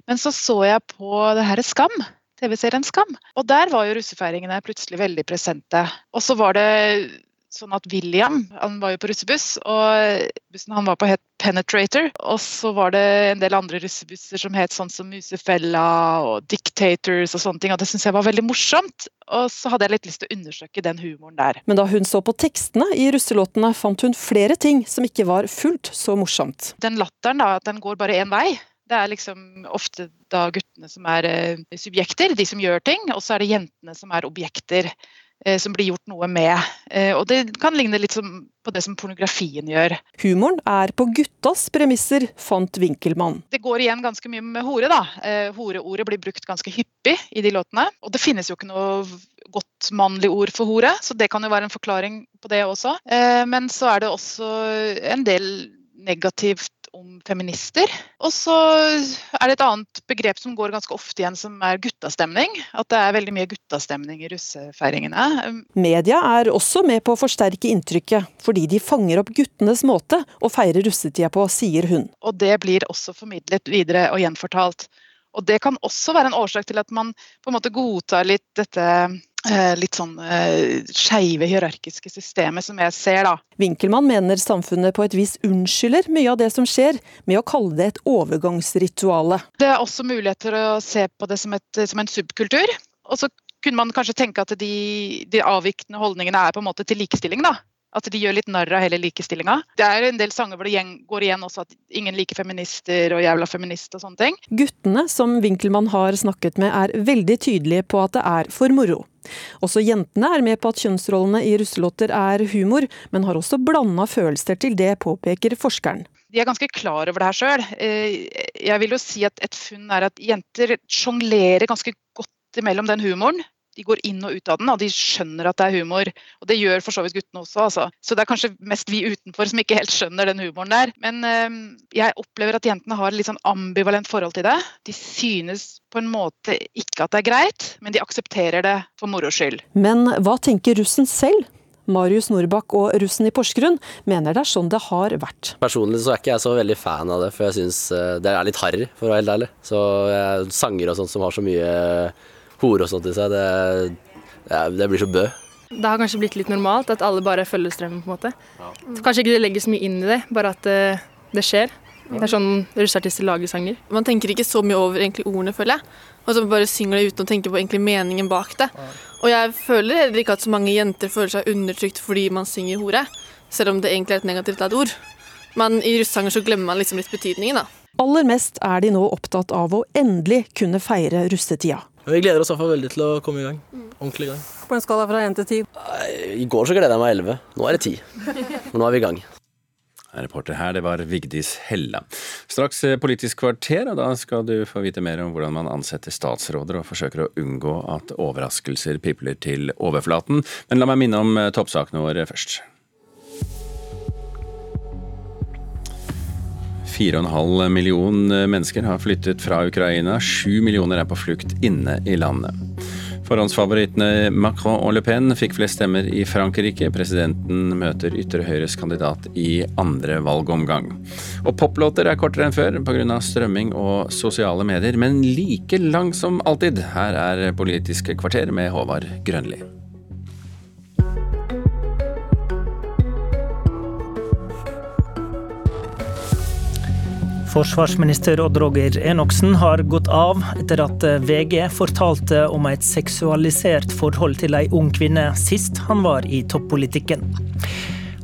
Men så så jeg på det her Skam, TV-serien Skam, og der var jo russefeiringene plutselig veldig presente. Og så var det sånn at William han var jo på russebuss, og bussen han var på het Penetrator. Og så var det en del andre russebusser som het sånn som Musefella og Dictators og sånne ting. Og det syntes jeg var veldig morsomt. Og så hadde jeg litt lyst til å undersøke den humoren der. Men da hun så på tekstene i russelåtene, fant hun flere ting som ikke var fullt så morsomt. Den latteren, da, den går bare én vei. Det er liksom ofte da guttene som er eh, subjekter, de som gjør ting, og så er det jentene som er objekter som blir gjort noe med. Eh, og det kan ligne litt som på det som pornografien gjør. Humoren er på guttas premisser, fant Winkelmann. Det går igjen ganske mye med hore, da. Eh, horeordet blir brukt ganske hyppig i de låtene. Og det finnes jo ikke noe godt mannlig ord for hore, så det kan jo være en forklaring på det også. Eh, men så er det også en del negativt om feminister. Og så er det et annet begrep som går ganske ofte igjen, som er guttastemning. At det er veldig mye guttastemning i russefeiringene. Media er også med på å forsterke inntrykket, fordi de fanger opp guttenes måte å feire russetida på, sier hun. Og det blir også formidlet videre og gjenfortalt. Og det kan også være en årsak til at man på en måte godtar litt dette litt sånn eh, skeive hierarkiske systemet som jeg ser, da. Winkelmann mener samfunnet på et vis unnskylder mye av det som skjer, med å kalle det et overgangsrituale. Det er også muligheter å se på det som, et, som en subkultur. Og så kunne man kanskje tenke at de, de avvikende holdningene er på en måte til likestilling. da. At de gjør litt narr av hele likestillinga. Det er en del sanger hvor det går igjen også at ingen liker feminister og jævla feminist og sånne ting. Guttene som Winkelmann har snakket med er veldig tydelige på at det er for moro. Også jentene er med på at kjønnsrollene i russelåter er humor, men har også blanda følelser til det, påpeker forskeren. De er ganske klar over det her sjøl. Eh, jeg vil jo si at et funn er at jenter sjonglerer ganske godt mellom den humoren de går inn og ut av den, og de skjønner at det er humor. Og det gjør for så vidt guttene også, altså. Så det er kanskje mest vi utenfor som ikke helt skjønner den humoren der. Men øh, jeg opplever at jentene har et litt sånn ambivalent forhold til det. De synes på en måte ikke at det er greit, men de aksepterer det for moro skyld. Men hva tenker russen selv? Marius Norbakk og russen i Porsgrunn mener det er sånn det har vært. Personlig så er ikke jeg så veldig fan av det, for jeg syns eh, det er litt harry, for å være helt ærlig. Så jeg, sanger og sånt som har så mye hore og sånt i seg, det, det, blir så bø. Det har kanskje blitt litt normalt at alle bare følger strømmen, på en måte. Ja. Kanskje ikke det legger så mye inn i det, bare at det, eh, det skjer. Det er sånn russeartister lager sanger. Man tenker ikke så mye over egentlig ordene, føler jeg. Og så bare synger det uten å tenke på egentlig meningen bak det. Og jeg føler heller ikke at så mange jenter føler seg undertrykt fordi man synger hore, selv om det egentlig er et negativt ladd ord. Men i russesanger så glemmer man liksom litt betydningen, da. Aller mest er de nå opptatt av å endelig kunne feire russetida. Vi gleder oss i hvert fall veldig til å komme i gang. Ordentlig i gang. På en skala fra én til ti? I går så gleda jeg meg elleve. Nå er det ti. [laughs] Men nå er vi i gang. Reporter her, det var Vigdis Hella. Straks eh, Politisk kvarter, og da skal du få vite mer om hvordan man ansetter statsråder og forsøker å unngå at overraskelser pipler til overflaten. Men la meg minne om eh, toppsakene våre først. 4,5 million mennesker har flyttet fra Ukraina. 7 millioner er på flukt inne i landet. Forhåndsfavorittene Macron og Le Pen fikk flest stemmer i Frankrike. Presidenten møter ytre høyres kandidat i andre valgomgang. Og poplåter er kortere enn før pga. strømming og sosiale medier, men like lang som alltid. Her er Politisk kvarter med Håvard Grønli. Forsvarsminister Odd Roger Enoksen har gått av etter at VG fortalte om et seksualisert forhold til ei ung kvinne sist han var i toppolitikken.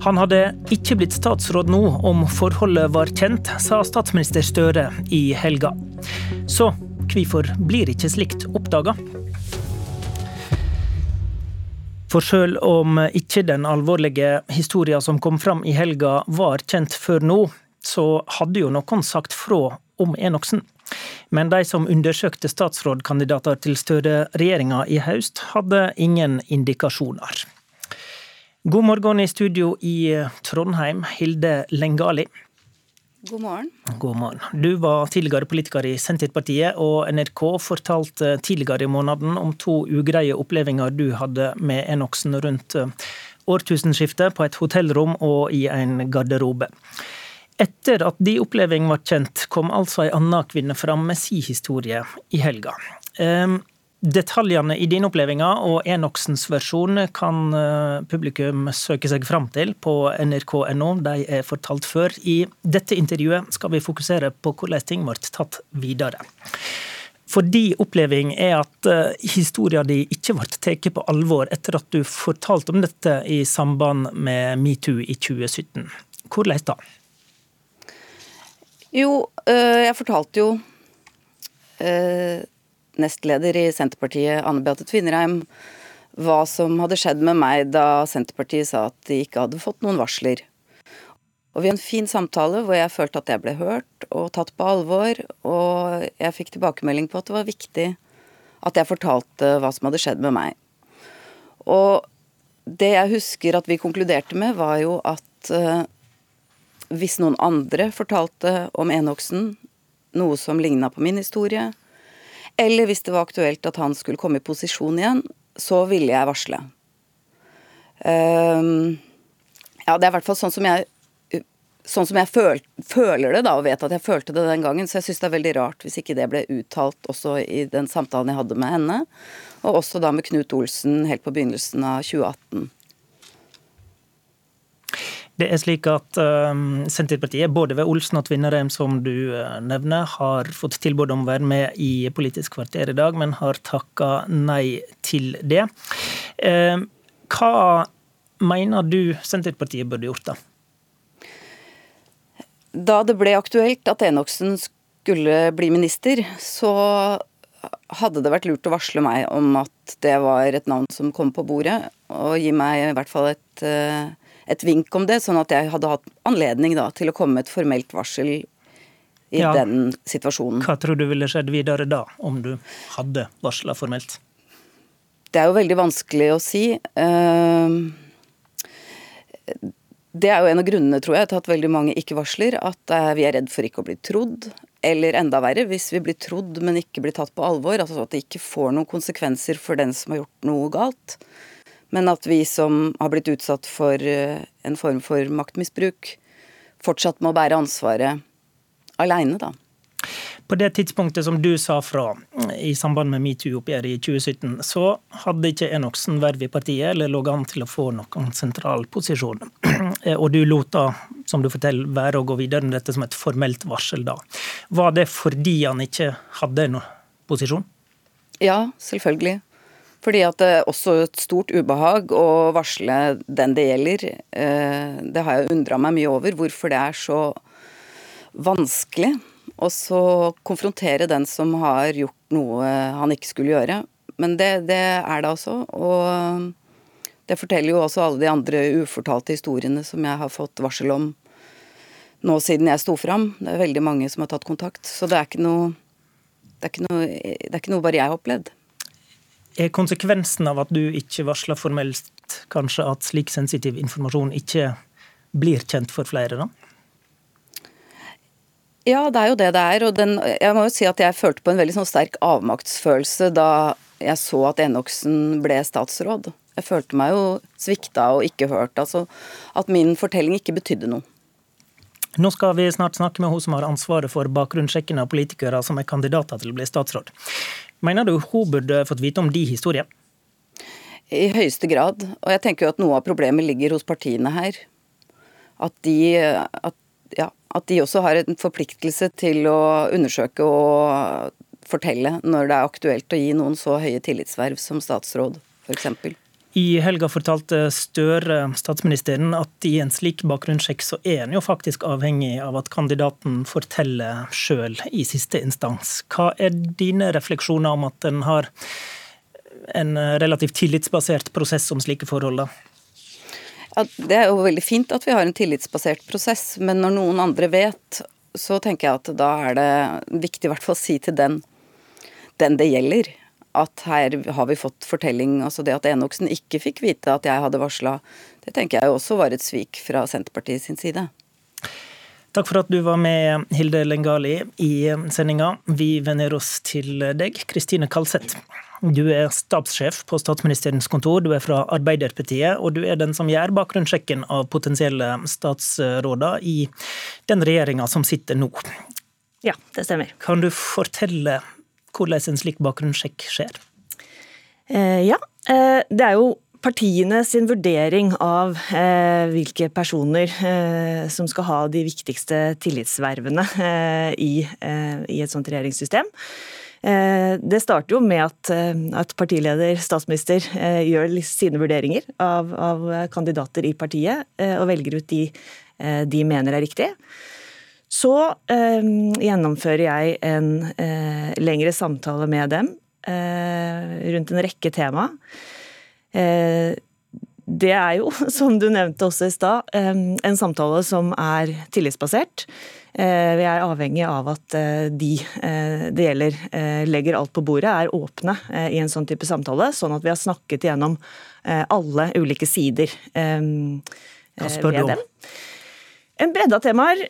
Han hadde ikke blitt statsråd nå om forholdet var kjent, sa statsminister Støre i helga. Så hvorfor blir ikke slikt oppdaga? For selv om ikke den alvorlige historien som kom fram i helga var kjent før nå, så hadde jo noen sagt fra om Enoksen. Men de som undersøkte statsrådkandidater til Støre-regjeringa i høst, hadde ingen indikasjoner. God morgen i studio i Trondheim, Hilde Lengali. God morgen. God morgen. Du var tidligere politiker i Senterpartiet, og NRK fortalte tidligere i måneden om to ugreie opplevelser du hadde med Enoksen rundt årtusenskiftet, på et hotellrom og i en garderobe. Etter at de opplevingene var kjent, kom altså ei anna kvinne fram med si historie i helga. Um, Detaljene i dine opplevelser og Enoksens versjon kan eh, publikum søke seg fram til på nrk.no. De er fortalt før. I dette intervjuet skal vi fokusere på hvordan ting ble tatt videre. For din oppleving er at eh, historien din ikke ble tatt på alvor etter at du fortalte om dette i samband med metoo i 2017. Hvordan da? Jo, øh, jeg fortalte jo øh, nestleder i Senterpartiet, Anne Beate Tvinnereim, hva som hadde skjedd med meg da Senterpartiet sa at de ikke hadde fått noen varsler. Og vi hadde en fin samtale hvor jeg følte at jeg ble hørt og tatt på alvor, og jeg fikk tilbakemelding på at det var viktig at jeg fortalte hva som hadde skjedd med meg. Og det jeg husker at vi konkluderte med, var jo at øh, hvis noen andre fortalte om Enoksen, noe som ligna på min historie, eller hvis det var aktuelt at han skulle komme i posisjon igjen, så ville jeg varsle. Um, ja, det er i hvert fall sånn som jeg sånn som jeg føl, føler det, da, og vet at jeg følte det den gangen. Så jeg syns det er veldig rart hvis ikke det ble uttalt også i den samtalen jeg hadde med henne. Og også da med Knut Olsen helt på begynnelsen av 2018. Det er slik at uh, Senterpartiet, både ved Olsen og Tvinnereim, som du uh, nevner, har fått tilbud om å være med i Politisk kvarter i dag, men har takka nei til det. Uh, hva mener du Senterpartiet burde gjort, da? Da det ble aktuelt at Enoksen skulle bli minister, så hadde det vært lurt å varsle meg om at det var et navn som kom på bordet, og gi meg i hvert fall et, eh, et vink om det, sånn at jeg hadde hatt anledning da, til å komme med et formelt varsel i ja. den situasjonen. Hva tror du ville skjedd videre da, om du hadde varsla formelt? Det er jo veldig vanskelig å si. Uh, det er jo en av grunnene, tror jeg, til at veldig mange ikke varsler. At eh, vi er redd for ikke å bli trodd. Eller enda verre, hvis vi blir trodd, men ikke blir tatt på alvor. Altså at det ikke får noen konsekvenser for den som har gjort noe galt. Men at vi som har blitt utsatt for eh, en form for maktmisbruk, fortsatt må bære ansvaret aleine, da. På det tidspunktet som du sa fra i samband med metoo-oppgjøret i 2017, så hadde ikke Enoksen verv i partiet eller lå an til å få noen sentral posisjon. [clears throat] Og du lot da, som du forteller, være å gå videre med dette som et formelt varsel da. Var det fordi han ikke hadde noen posisjon? Ja, selvfølgelig. Fordi at det er også et stort ubehag å varsle den det gjelder. Eh, det har jeg undra meg mye over, hvorfor det er så vanskelig. Og så konfrontere den som har gjort noe han ikke skulle gjøre. Men det, det er det altså. Og det forteller jo også alle de andre ufortalte historiene som jeg har fått varsel om nå siden jeg sto fram. Det er veldig mange som har tatt kontakt. Så det er ikke noe, det er ikke noe, det er ikke noe bare jeg har opplevd. Er konsekvensen av at du ikke varsler formelt kanskje at slik sensitiv informasjon ikke blir kjent for flere, da? Ja, det er jo det det er. Og den, jeg må jo si at jeg følte på en veldig sånn sterk avmaktsfølelse da jeg så at Enoksen ble statsråd. Jeg følte meg jo svikta og ikke hørt. Altså at min fortelling ikke betydde noe. Nå skal vi snart snakke med hun som har ansvaret for bakgrunnssjekken av politikere som er kandidater til å bli statsråd. Mener du hun burde fått vite om de historiene? I høyeste grad. Og jeg tenker jo at noe av problemet ligger hos partiene her. At de, at ja, at de også har en forpliktelse til å undersøke og fortelle når det er aktuelt å gi noen så høye tillitsverv som statsråd, f.eks. I helga fortalte Støre, statsministeren, at i en slik bakgrunnssjekk så er en jo faktisk avhengig av at kandidaten forteller sjøl i siste instans. Hva er dine refleksjoner om at en har en relativt tillitsbasert prosess om slike forhold? da? Ja, det er jo veldig fint at vi har en tillitsbasert prosess, men når noen andre vet, så tenker jeg at da er det viktig i hvert fall å si til den, den det gjelder, at her har vi fått fortelling. Altså det at Enoksen ikke fikk vite at jeg hadde varsla, det tenker jeg også var et svik fra Senterpartiet sin side. Takk for at du var med, Hilde Lengali, i sendinga. Vi venner oss til deg, Kristine Kalseth. Du er stabssjef på statsministerens kontor, du er fra Arbeiderpartiet, og du er den som gjør bakgrunnssjekken av potensielle statsråder i den regjeringa som sitter nå. Ja, det stemmer. Kan du fortelle hvordan en slik bakgrunnssjekk skjer? Eh, ja, eh, det er jo partiene sin vurdering av eh, hvilke personer eh, som skal ha de viktigste tillitsvervene eh, i, eh, i, et sånt regjeringssystem. Det starter jo med at, at partileder, statsminister, gjør sine vurderinger av, av, kandidater i partiet, og velger ut de de mener er riktige. Så eh, gjennomfører jeg en eh, lengre samtale med dem eh, rundt en rekke tema. det er jo, [laughs] som du nevnte også i stad, en samtale som er tillitsbasert. Eh, vi er avhengig av at eh, de eh, det gjelder, legger alt på bordet, er åpne i en sånn type samtale, sånn at vi har snakket gjennom alle ulike sider ved dem. En bredde av temaer.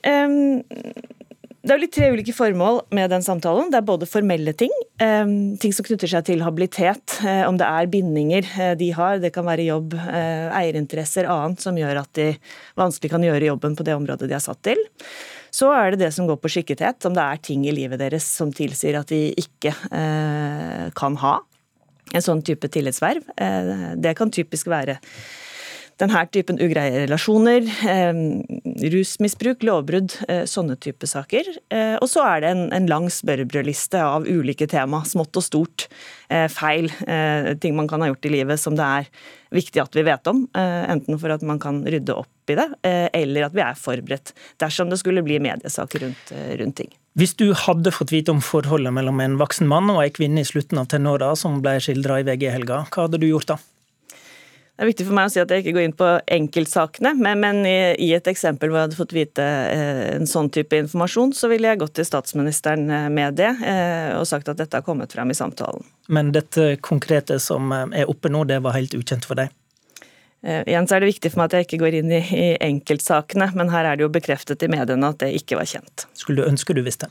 Det er jo litt tre ulike formål med den samtalen. Det er både formelle ting, ting som knytter seg til habilitet, om det er bindinger de har. Det kan være jobb, eierinteresser, annet som gjør at de vanskelig kan gjøre jobben på det området de er satt til. Så er det det som går på skikkethet, om det er ting i livet deres som tilsier at de ikke kan ha en sånn type tillitsverv. Det kan typisk være denne typen ugreie relasjoner, eh, rusmisbruk, lovbrudd, eh, sånne type saker. Eh, og så er det en, en lang spørrebrødliste av ulike tema, smått og stort, feil, ting man kan ha gjort i livet som det er viktig at vi vet om. Enten for at man kan rydde opp i det, eller at vi er forberedt dersom det skulle bli mediesaker rundt, rundt ting. Hvis du hadde fått vite om forholdet mellom en voksen mann og en kvinne i slutten av tenåra, som ble skildra i VG i helga, hva hadde du gjort da? Det er viktig for meg å si at jeg ikke går inn på enkeltsakene, men, men i, i, et eksempel hvor jeg hadde fått vite eh, en sånn type informasjon, så ville jeg gått til statsministeren eh, med det eh, og sagt at dette har kommet frem i samtalen. Men dette konkrete som eh, er oppe nå, det var helt ukjent for deg? Eh, igjen så er det viktig for meg at jeg ikke går inn i, i enkeltsakene, men her er det jo bekreftet i mediene at det ikke var kjent. Skulle du ønske du visste?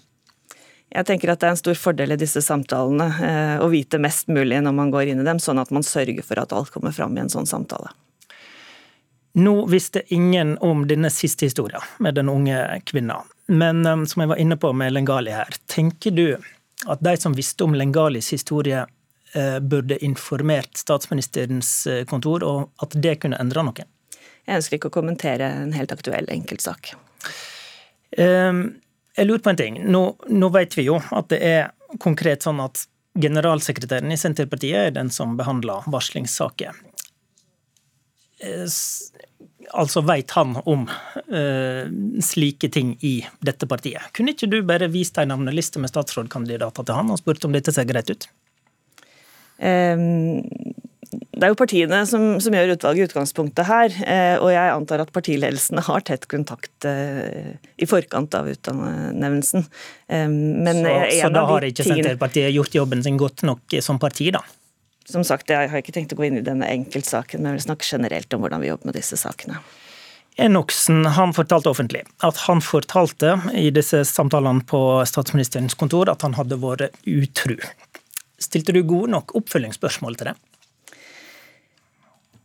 Jeg tenker at det er en stor fordel i disse samtalene eh, å vite mest mulig når man går inn i dem, sånn at man sørger for at alt kommer fram i en sånn samtale. Nå visste ingen om denne siste historien med den unge kvinna. Men eh, som jeg var inne på med Lengali her, tenker du at de som visste om Lengalis historie, eh, burde informert statsministerens kontor, og at det kunne endra noe? Jeg ønsker ikke å kommentere en helt aktuell enkeltsak. Um, jeg lurer på en ting. Nå, nå vet vi jo at det er konkret sånn at generalsekretæren i Senterpartiet er den som behandler varslingssaker. Eh, altså veit han om uh, slike ting i dette partiet. Kunne ikke du bare vist ei navneliste med statsrådkandidater til han og spurt om dette ser greit ut? Um, det er jo partiene som, som gjør utvalget i utgangspunktet her, eh, og jeg antar at partiledelsene har tett kontakt eh, i forkant av utnevnelsen. Eh, men så, så da har ikke Senterpartiet gjort jobben sin godt nok som parti, da? Som sagt, jeg har ikke tenkt å gå inn i denne enkeltsaken, men jeg vil snakke generelt om hvordan vi jobber med disse sakene. Enoksen han fortalte offentlig at han fortalte i disse samtalene på statsministerens kontor at han hadde vært utru. Stilte du gode nok oppfølgingsspørsmål til det?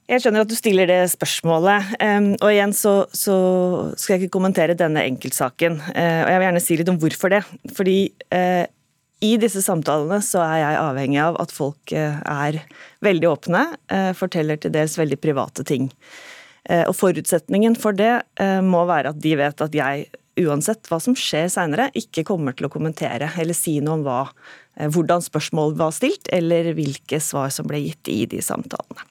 Jeg skjønner at du stiller det spørsmålet. Og igjen så, så skal jeg ikke kommentere denne enkeltsaken. Eh, og jeg vil gjerne si litt om hvorfor det. Fordi eh, i disse samtalene så er jeg avhengig av at folk eh, er veldig åpne, forteller til dels veldig private ting. Og forutsetningen for det må være at de vet at jeg, uansett hva som skjer seinere, ikke kommer til å kommentere eller si noe om hva, hvordan spørsmål var stilt, eller hvilke svar som ble gitt i de samtalene.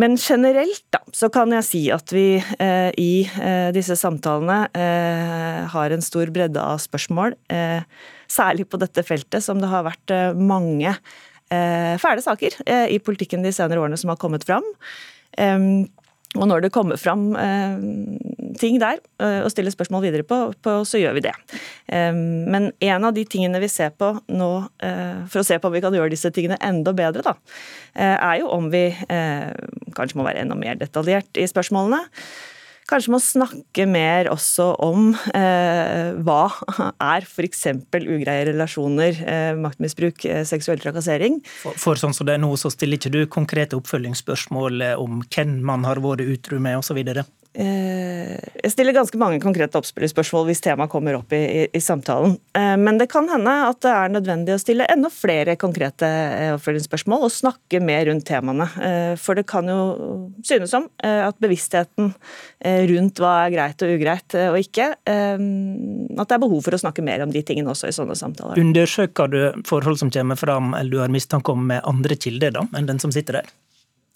Men generelt da, så kan jeg si at vi eh, i eh, disse samtalene eh, har en stor bredde av spørsmål. Eh, særlig på dette feltet, som det har vært eh, mange eh, fæle saker i politikken de senere årene som har kommet fram. Og når det kommer fram ting der eh, å stille spørsmål videre på, på, så gjør vi det. Eh, men en av de tingene vi ser på nå, eh, for å se på om vi kan gjøre disse tingene enda bedre, da, eh, er jo om vi eh, kanskje må være enda mer detaljert i spørsmålene. Kanskje må snakke mer også om eh, hva er f.eks. ugreie relasjoner, eh, maktmisbruk, eh, seksuell trakassering. For, for, sånn som det er nå, så stiller ikke du konkrete oppfølgingsspørsmål om hvem man har vært utro med osv.? Eh, jeg stiller ganske mange konkrete oppspillerspørsmål hvis temaet kommer opp i, i, i, samtalen. Eh, men det kan hende at det er nødvendig å stille enda flere konkrete eh, oppfølgingsspørsmål og snakke mer rundt temaene. For det kan jo synes som at bevisstheten rundt hva er greit og ugreit og ikke, at det er behov for å snakke mer om de tingene også i sånne samtaler. Undersøker du forhold som kommer fram eller du har mistanke om med andre kilder da, enn den som sitter der?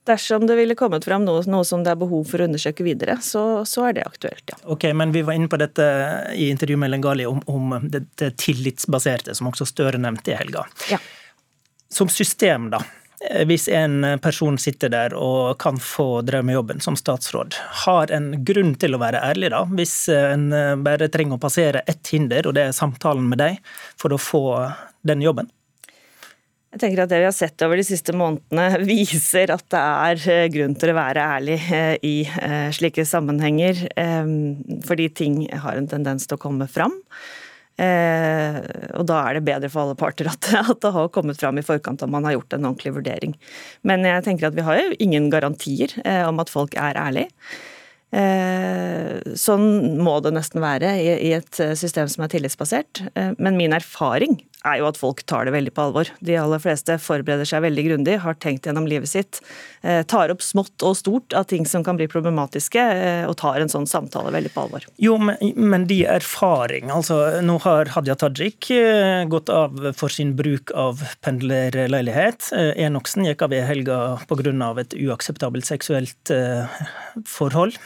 Dersom det ville kommet fram noe, noe, som det er behov for å undersøke videre, så, så, er det aktuelt, ja. Ok, men Vi var inne på dette i intervjuet med Lengali om, om det, det, tillitsbaserte, som også Støre nevnte i helga. Ja. Som system, da. Hvis en person sitter der og kan få drømmejobben som statsråd, har en grunn til å være ærlig, da? Hvis en bare trenger å passere ett hinder, og det er samtalen med deg, for å få den jobben? Jeg tenker at Det vi har sett over de siste månedene, [laughs] viser at det er eh, grunn til å være ærlig eh, i eh, slike sammenhenger, fordi ting har en tendens til å komme fram. Og da er det bedre for alle parter [laughs] at, det har kommet fram i forkant om man har gjort en ordentlig vurdering. Men jeg tenker at vi har jo ingen garantier om at folk er ærlige. Sånn må det nesten være i, et system som er tillitsbasert. Men min erfaring er jo at folk tar det veldig på alvor. De aller fleste forbereder seg veldig grundig, har tenkt gjennom livet sitt, eh, tar opp smått og stort av ting som kan bli problematiske, eh, og tar en sånn samtale veldig på alvor. Jo, men, men de erfaring, altså nå har Hadia Tajik eh, gått av for sin bruk av pendlerleilighet. Enoksen gikk av i helga pga. et uakseptabelt seksuelt forhold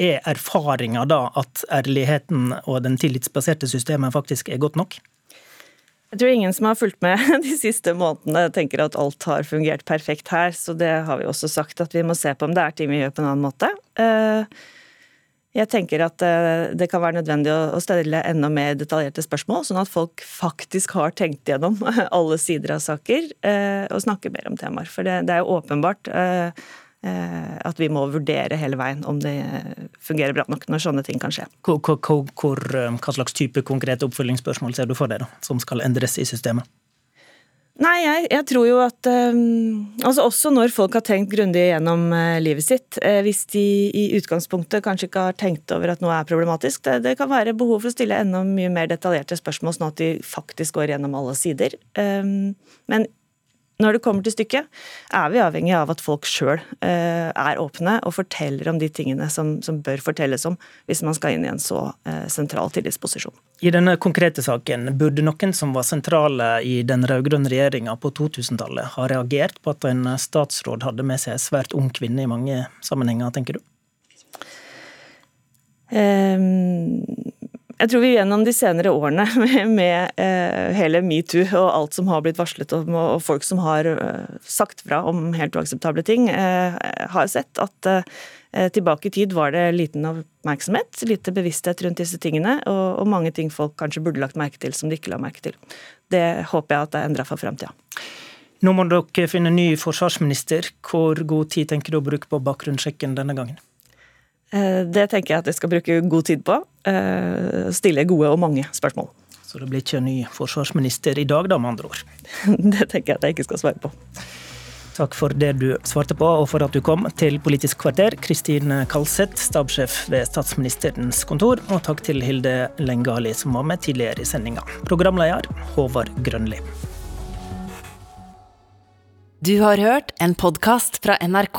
er erfaringa da at ærligheten og den tillitsbaserte systemet faktisk er godt nok? Jeg tror ingen som har fulgt med [laughs] de siste månedene tenker at alt har fungert perfekt her, så det har vi også sagt at vi må se på om det er ting vi gjør på en annen måte. Eh, jeg tenker at eh, det kan være nødvendig å stille enda mer detaljerte spørsmål, sånn at folk faktisk har tenkt gjennom [laughs] alle sider av saker eh, og snakker mer om temaer. For det, er jo åpenbart at vi må vurdere hele veien om det fungerer bra nok når sånne ting kan skje. Hvor, hvor, hvor, hva slags type konkrete oppfølgingsspørsmål ser du for deg da, som skal endres i systemet? Nei, jeg, jeg, tror jo at um, altså Også når folk har tenkt grundig gjennom uh, livet sitt. Uh, hvis de i utgangspunktet kanskje ikke har tenkt over at noe er problematisk, det, det, kan være behov for å stille enda mye mer detaljerte spørsmål, sånn at de faktisk går gjennom alle sider. Um, men når det kommer til stykket, er vi avhengig av at folk sjøl eh, er åpne og forteller om de tingene som, som, bør fortelles om, hvis man skal inn i en så eh, sentral tillitsposisjon. I denne konkrete saken, burde noen som var sentrale i den rød-grønne regjeringa på 2000-tallet, ha reagert på at en statsråd hadde med seg en svært ung kvinne i mange sammenhenger, tenker du? Um, jeg tror vi gjennom de senere årene [laughs] med, eh, hele metoo og alt som har blitt varslet om, og folk som har eh, sagt fra om helt uakseptable ting, eh, har sett at tilbake i tid var det liten oppmerksomhet, lite bevissthet rundt disse tingene, og, mange ting folk kanskje burde lagt merke til som de ikke la merke til. Det håper jeg at er endra for framtida. Nå må dere finne ny forsvarsminister. Hvor god tid tenker du å bruke på bakgrunnssjekken denne gangen? Eh, det tenker jeg at jeg skal bruke god tid på. Eh, stille gode og mange spørsmål. Så det blir ikke en ny forsvarsminister i dag, da, med andre ord? [laughs] Det tenker jeg at jeg ikke skal svare på. Takk for det du svarte på, og for at du kom til Politisk kvarter, Kristin Kalseth, stabssjef ved statsministerens kontor, og takk til Hilde Lengali, som var med tidligere i sendinga. Programleder Håvard Grønli. Du har hørt en podkast fra NRK.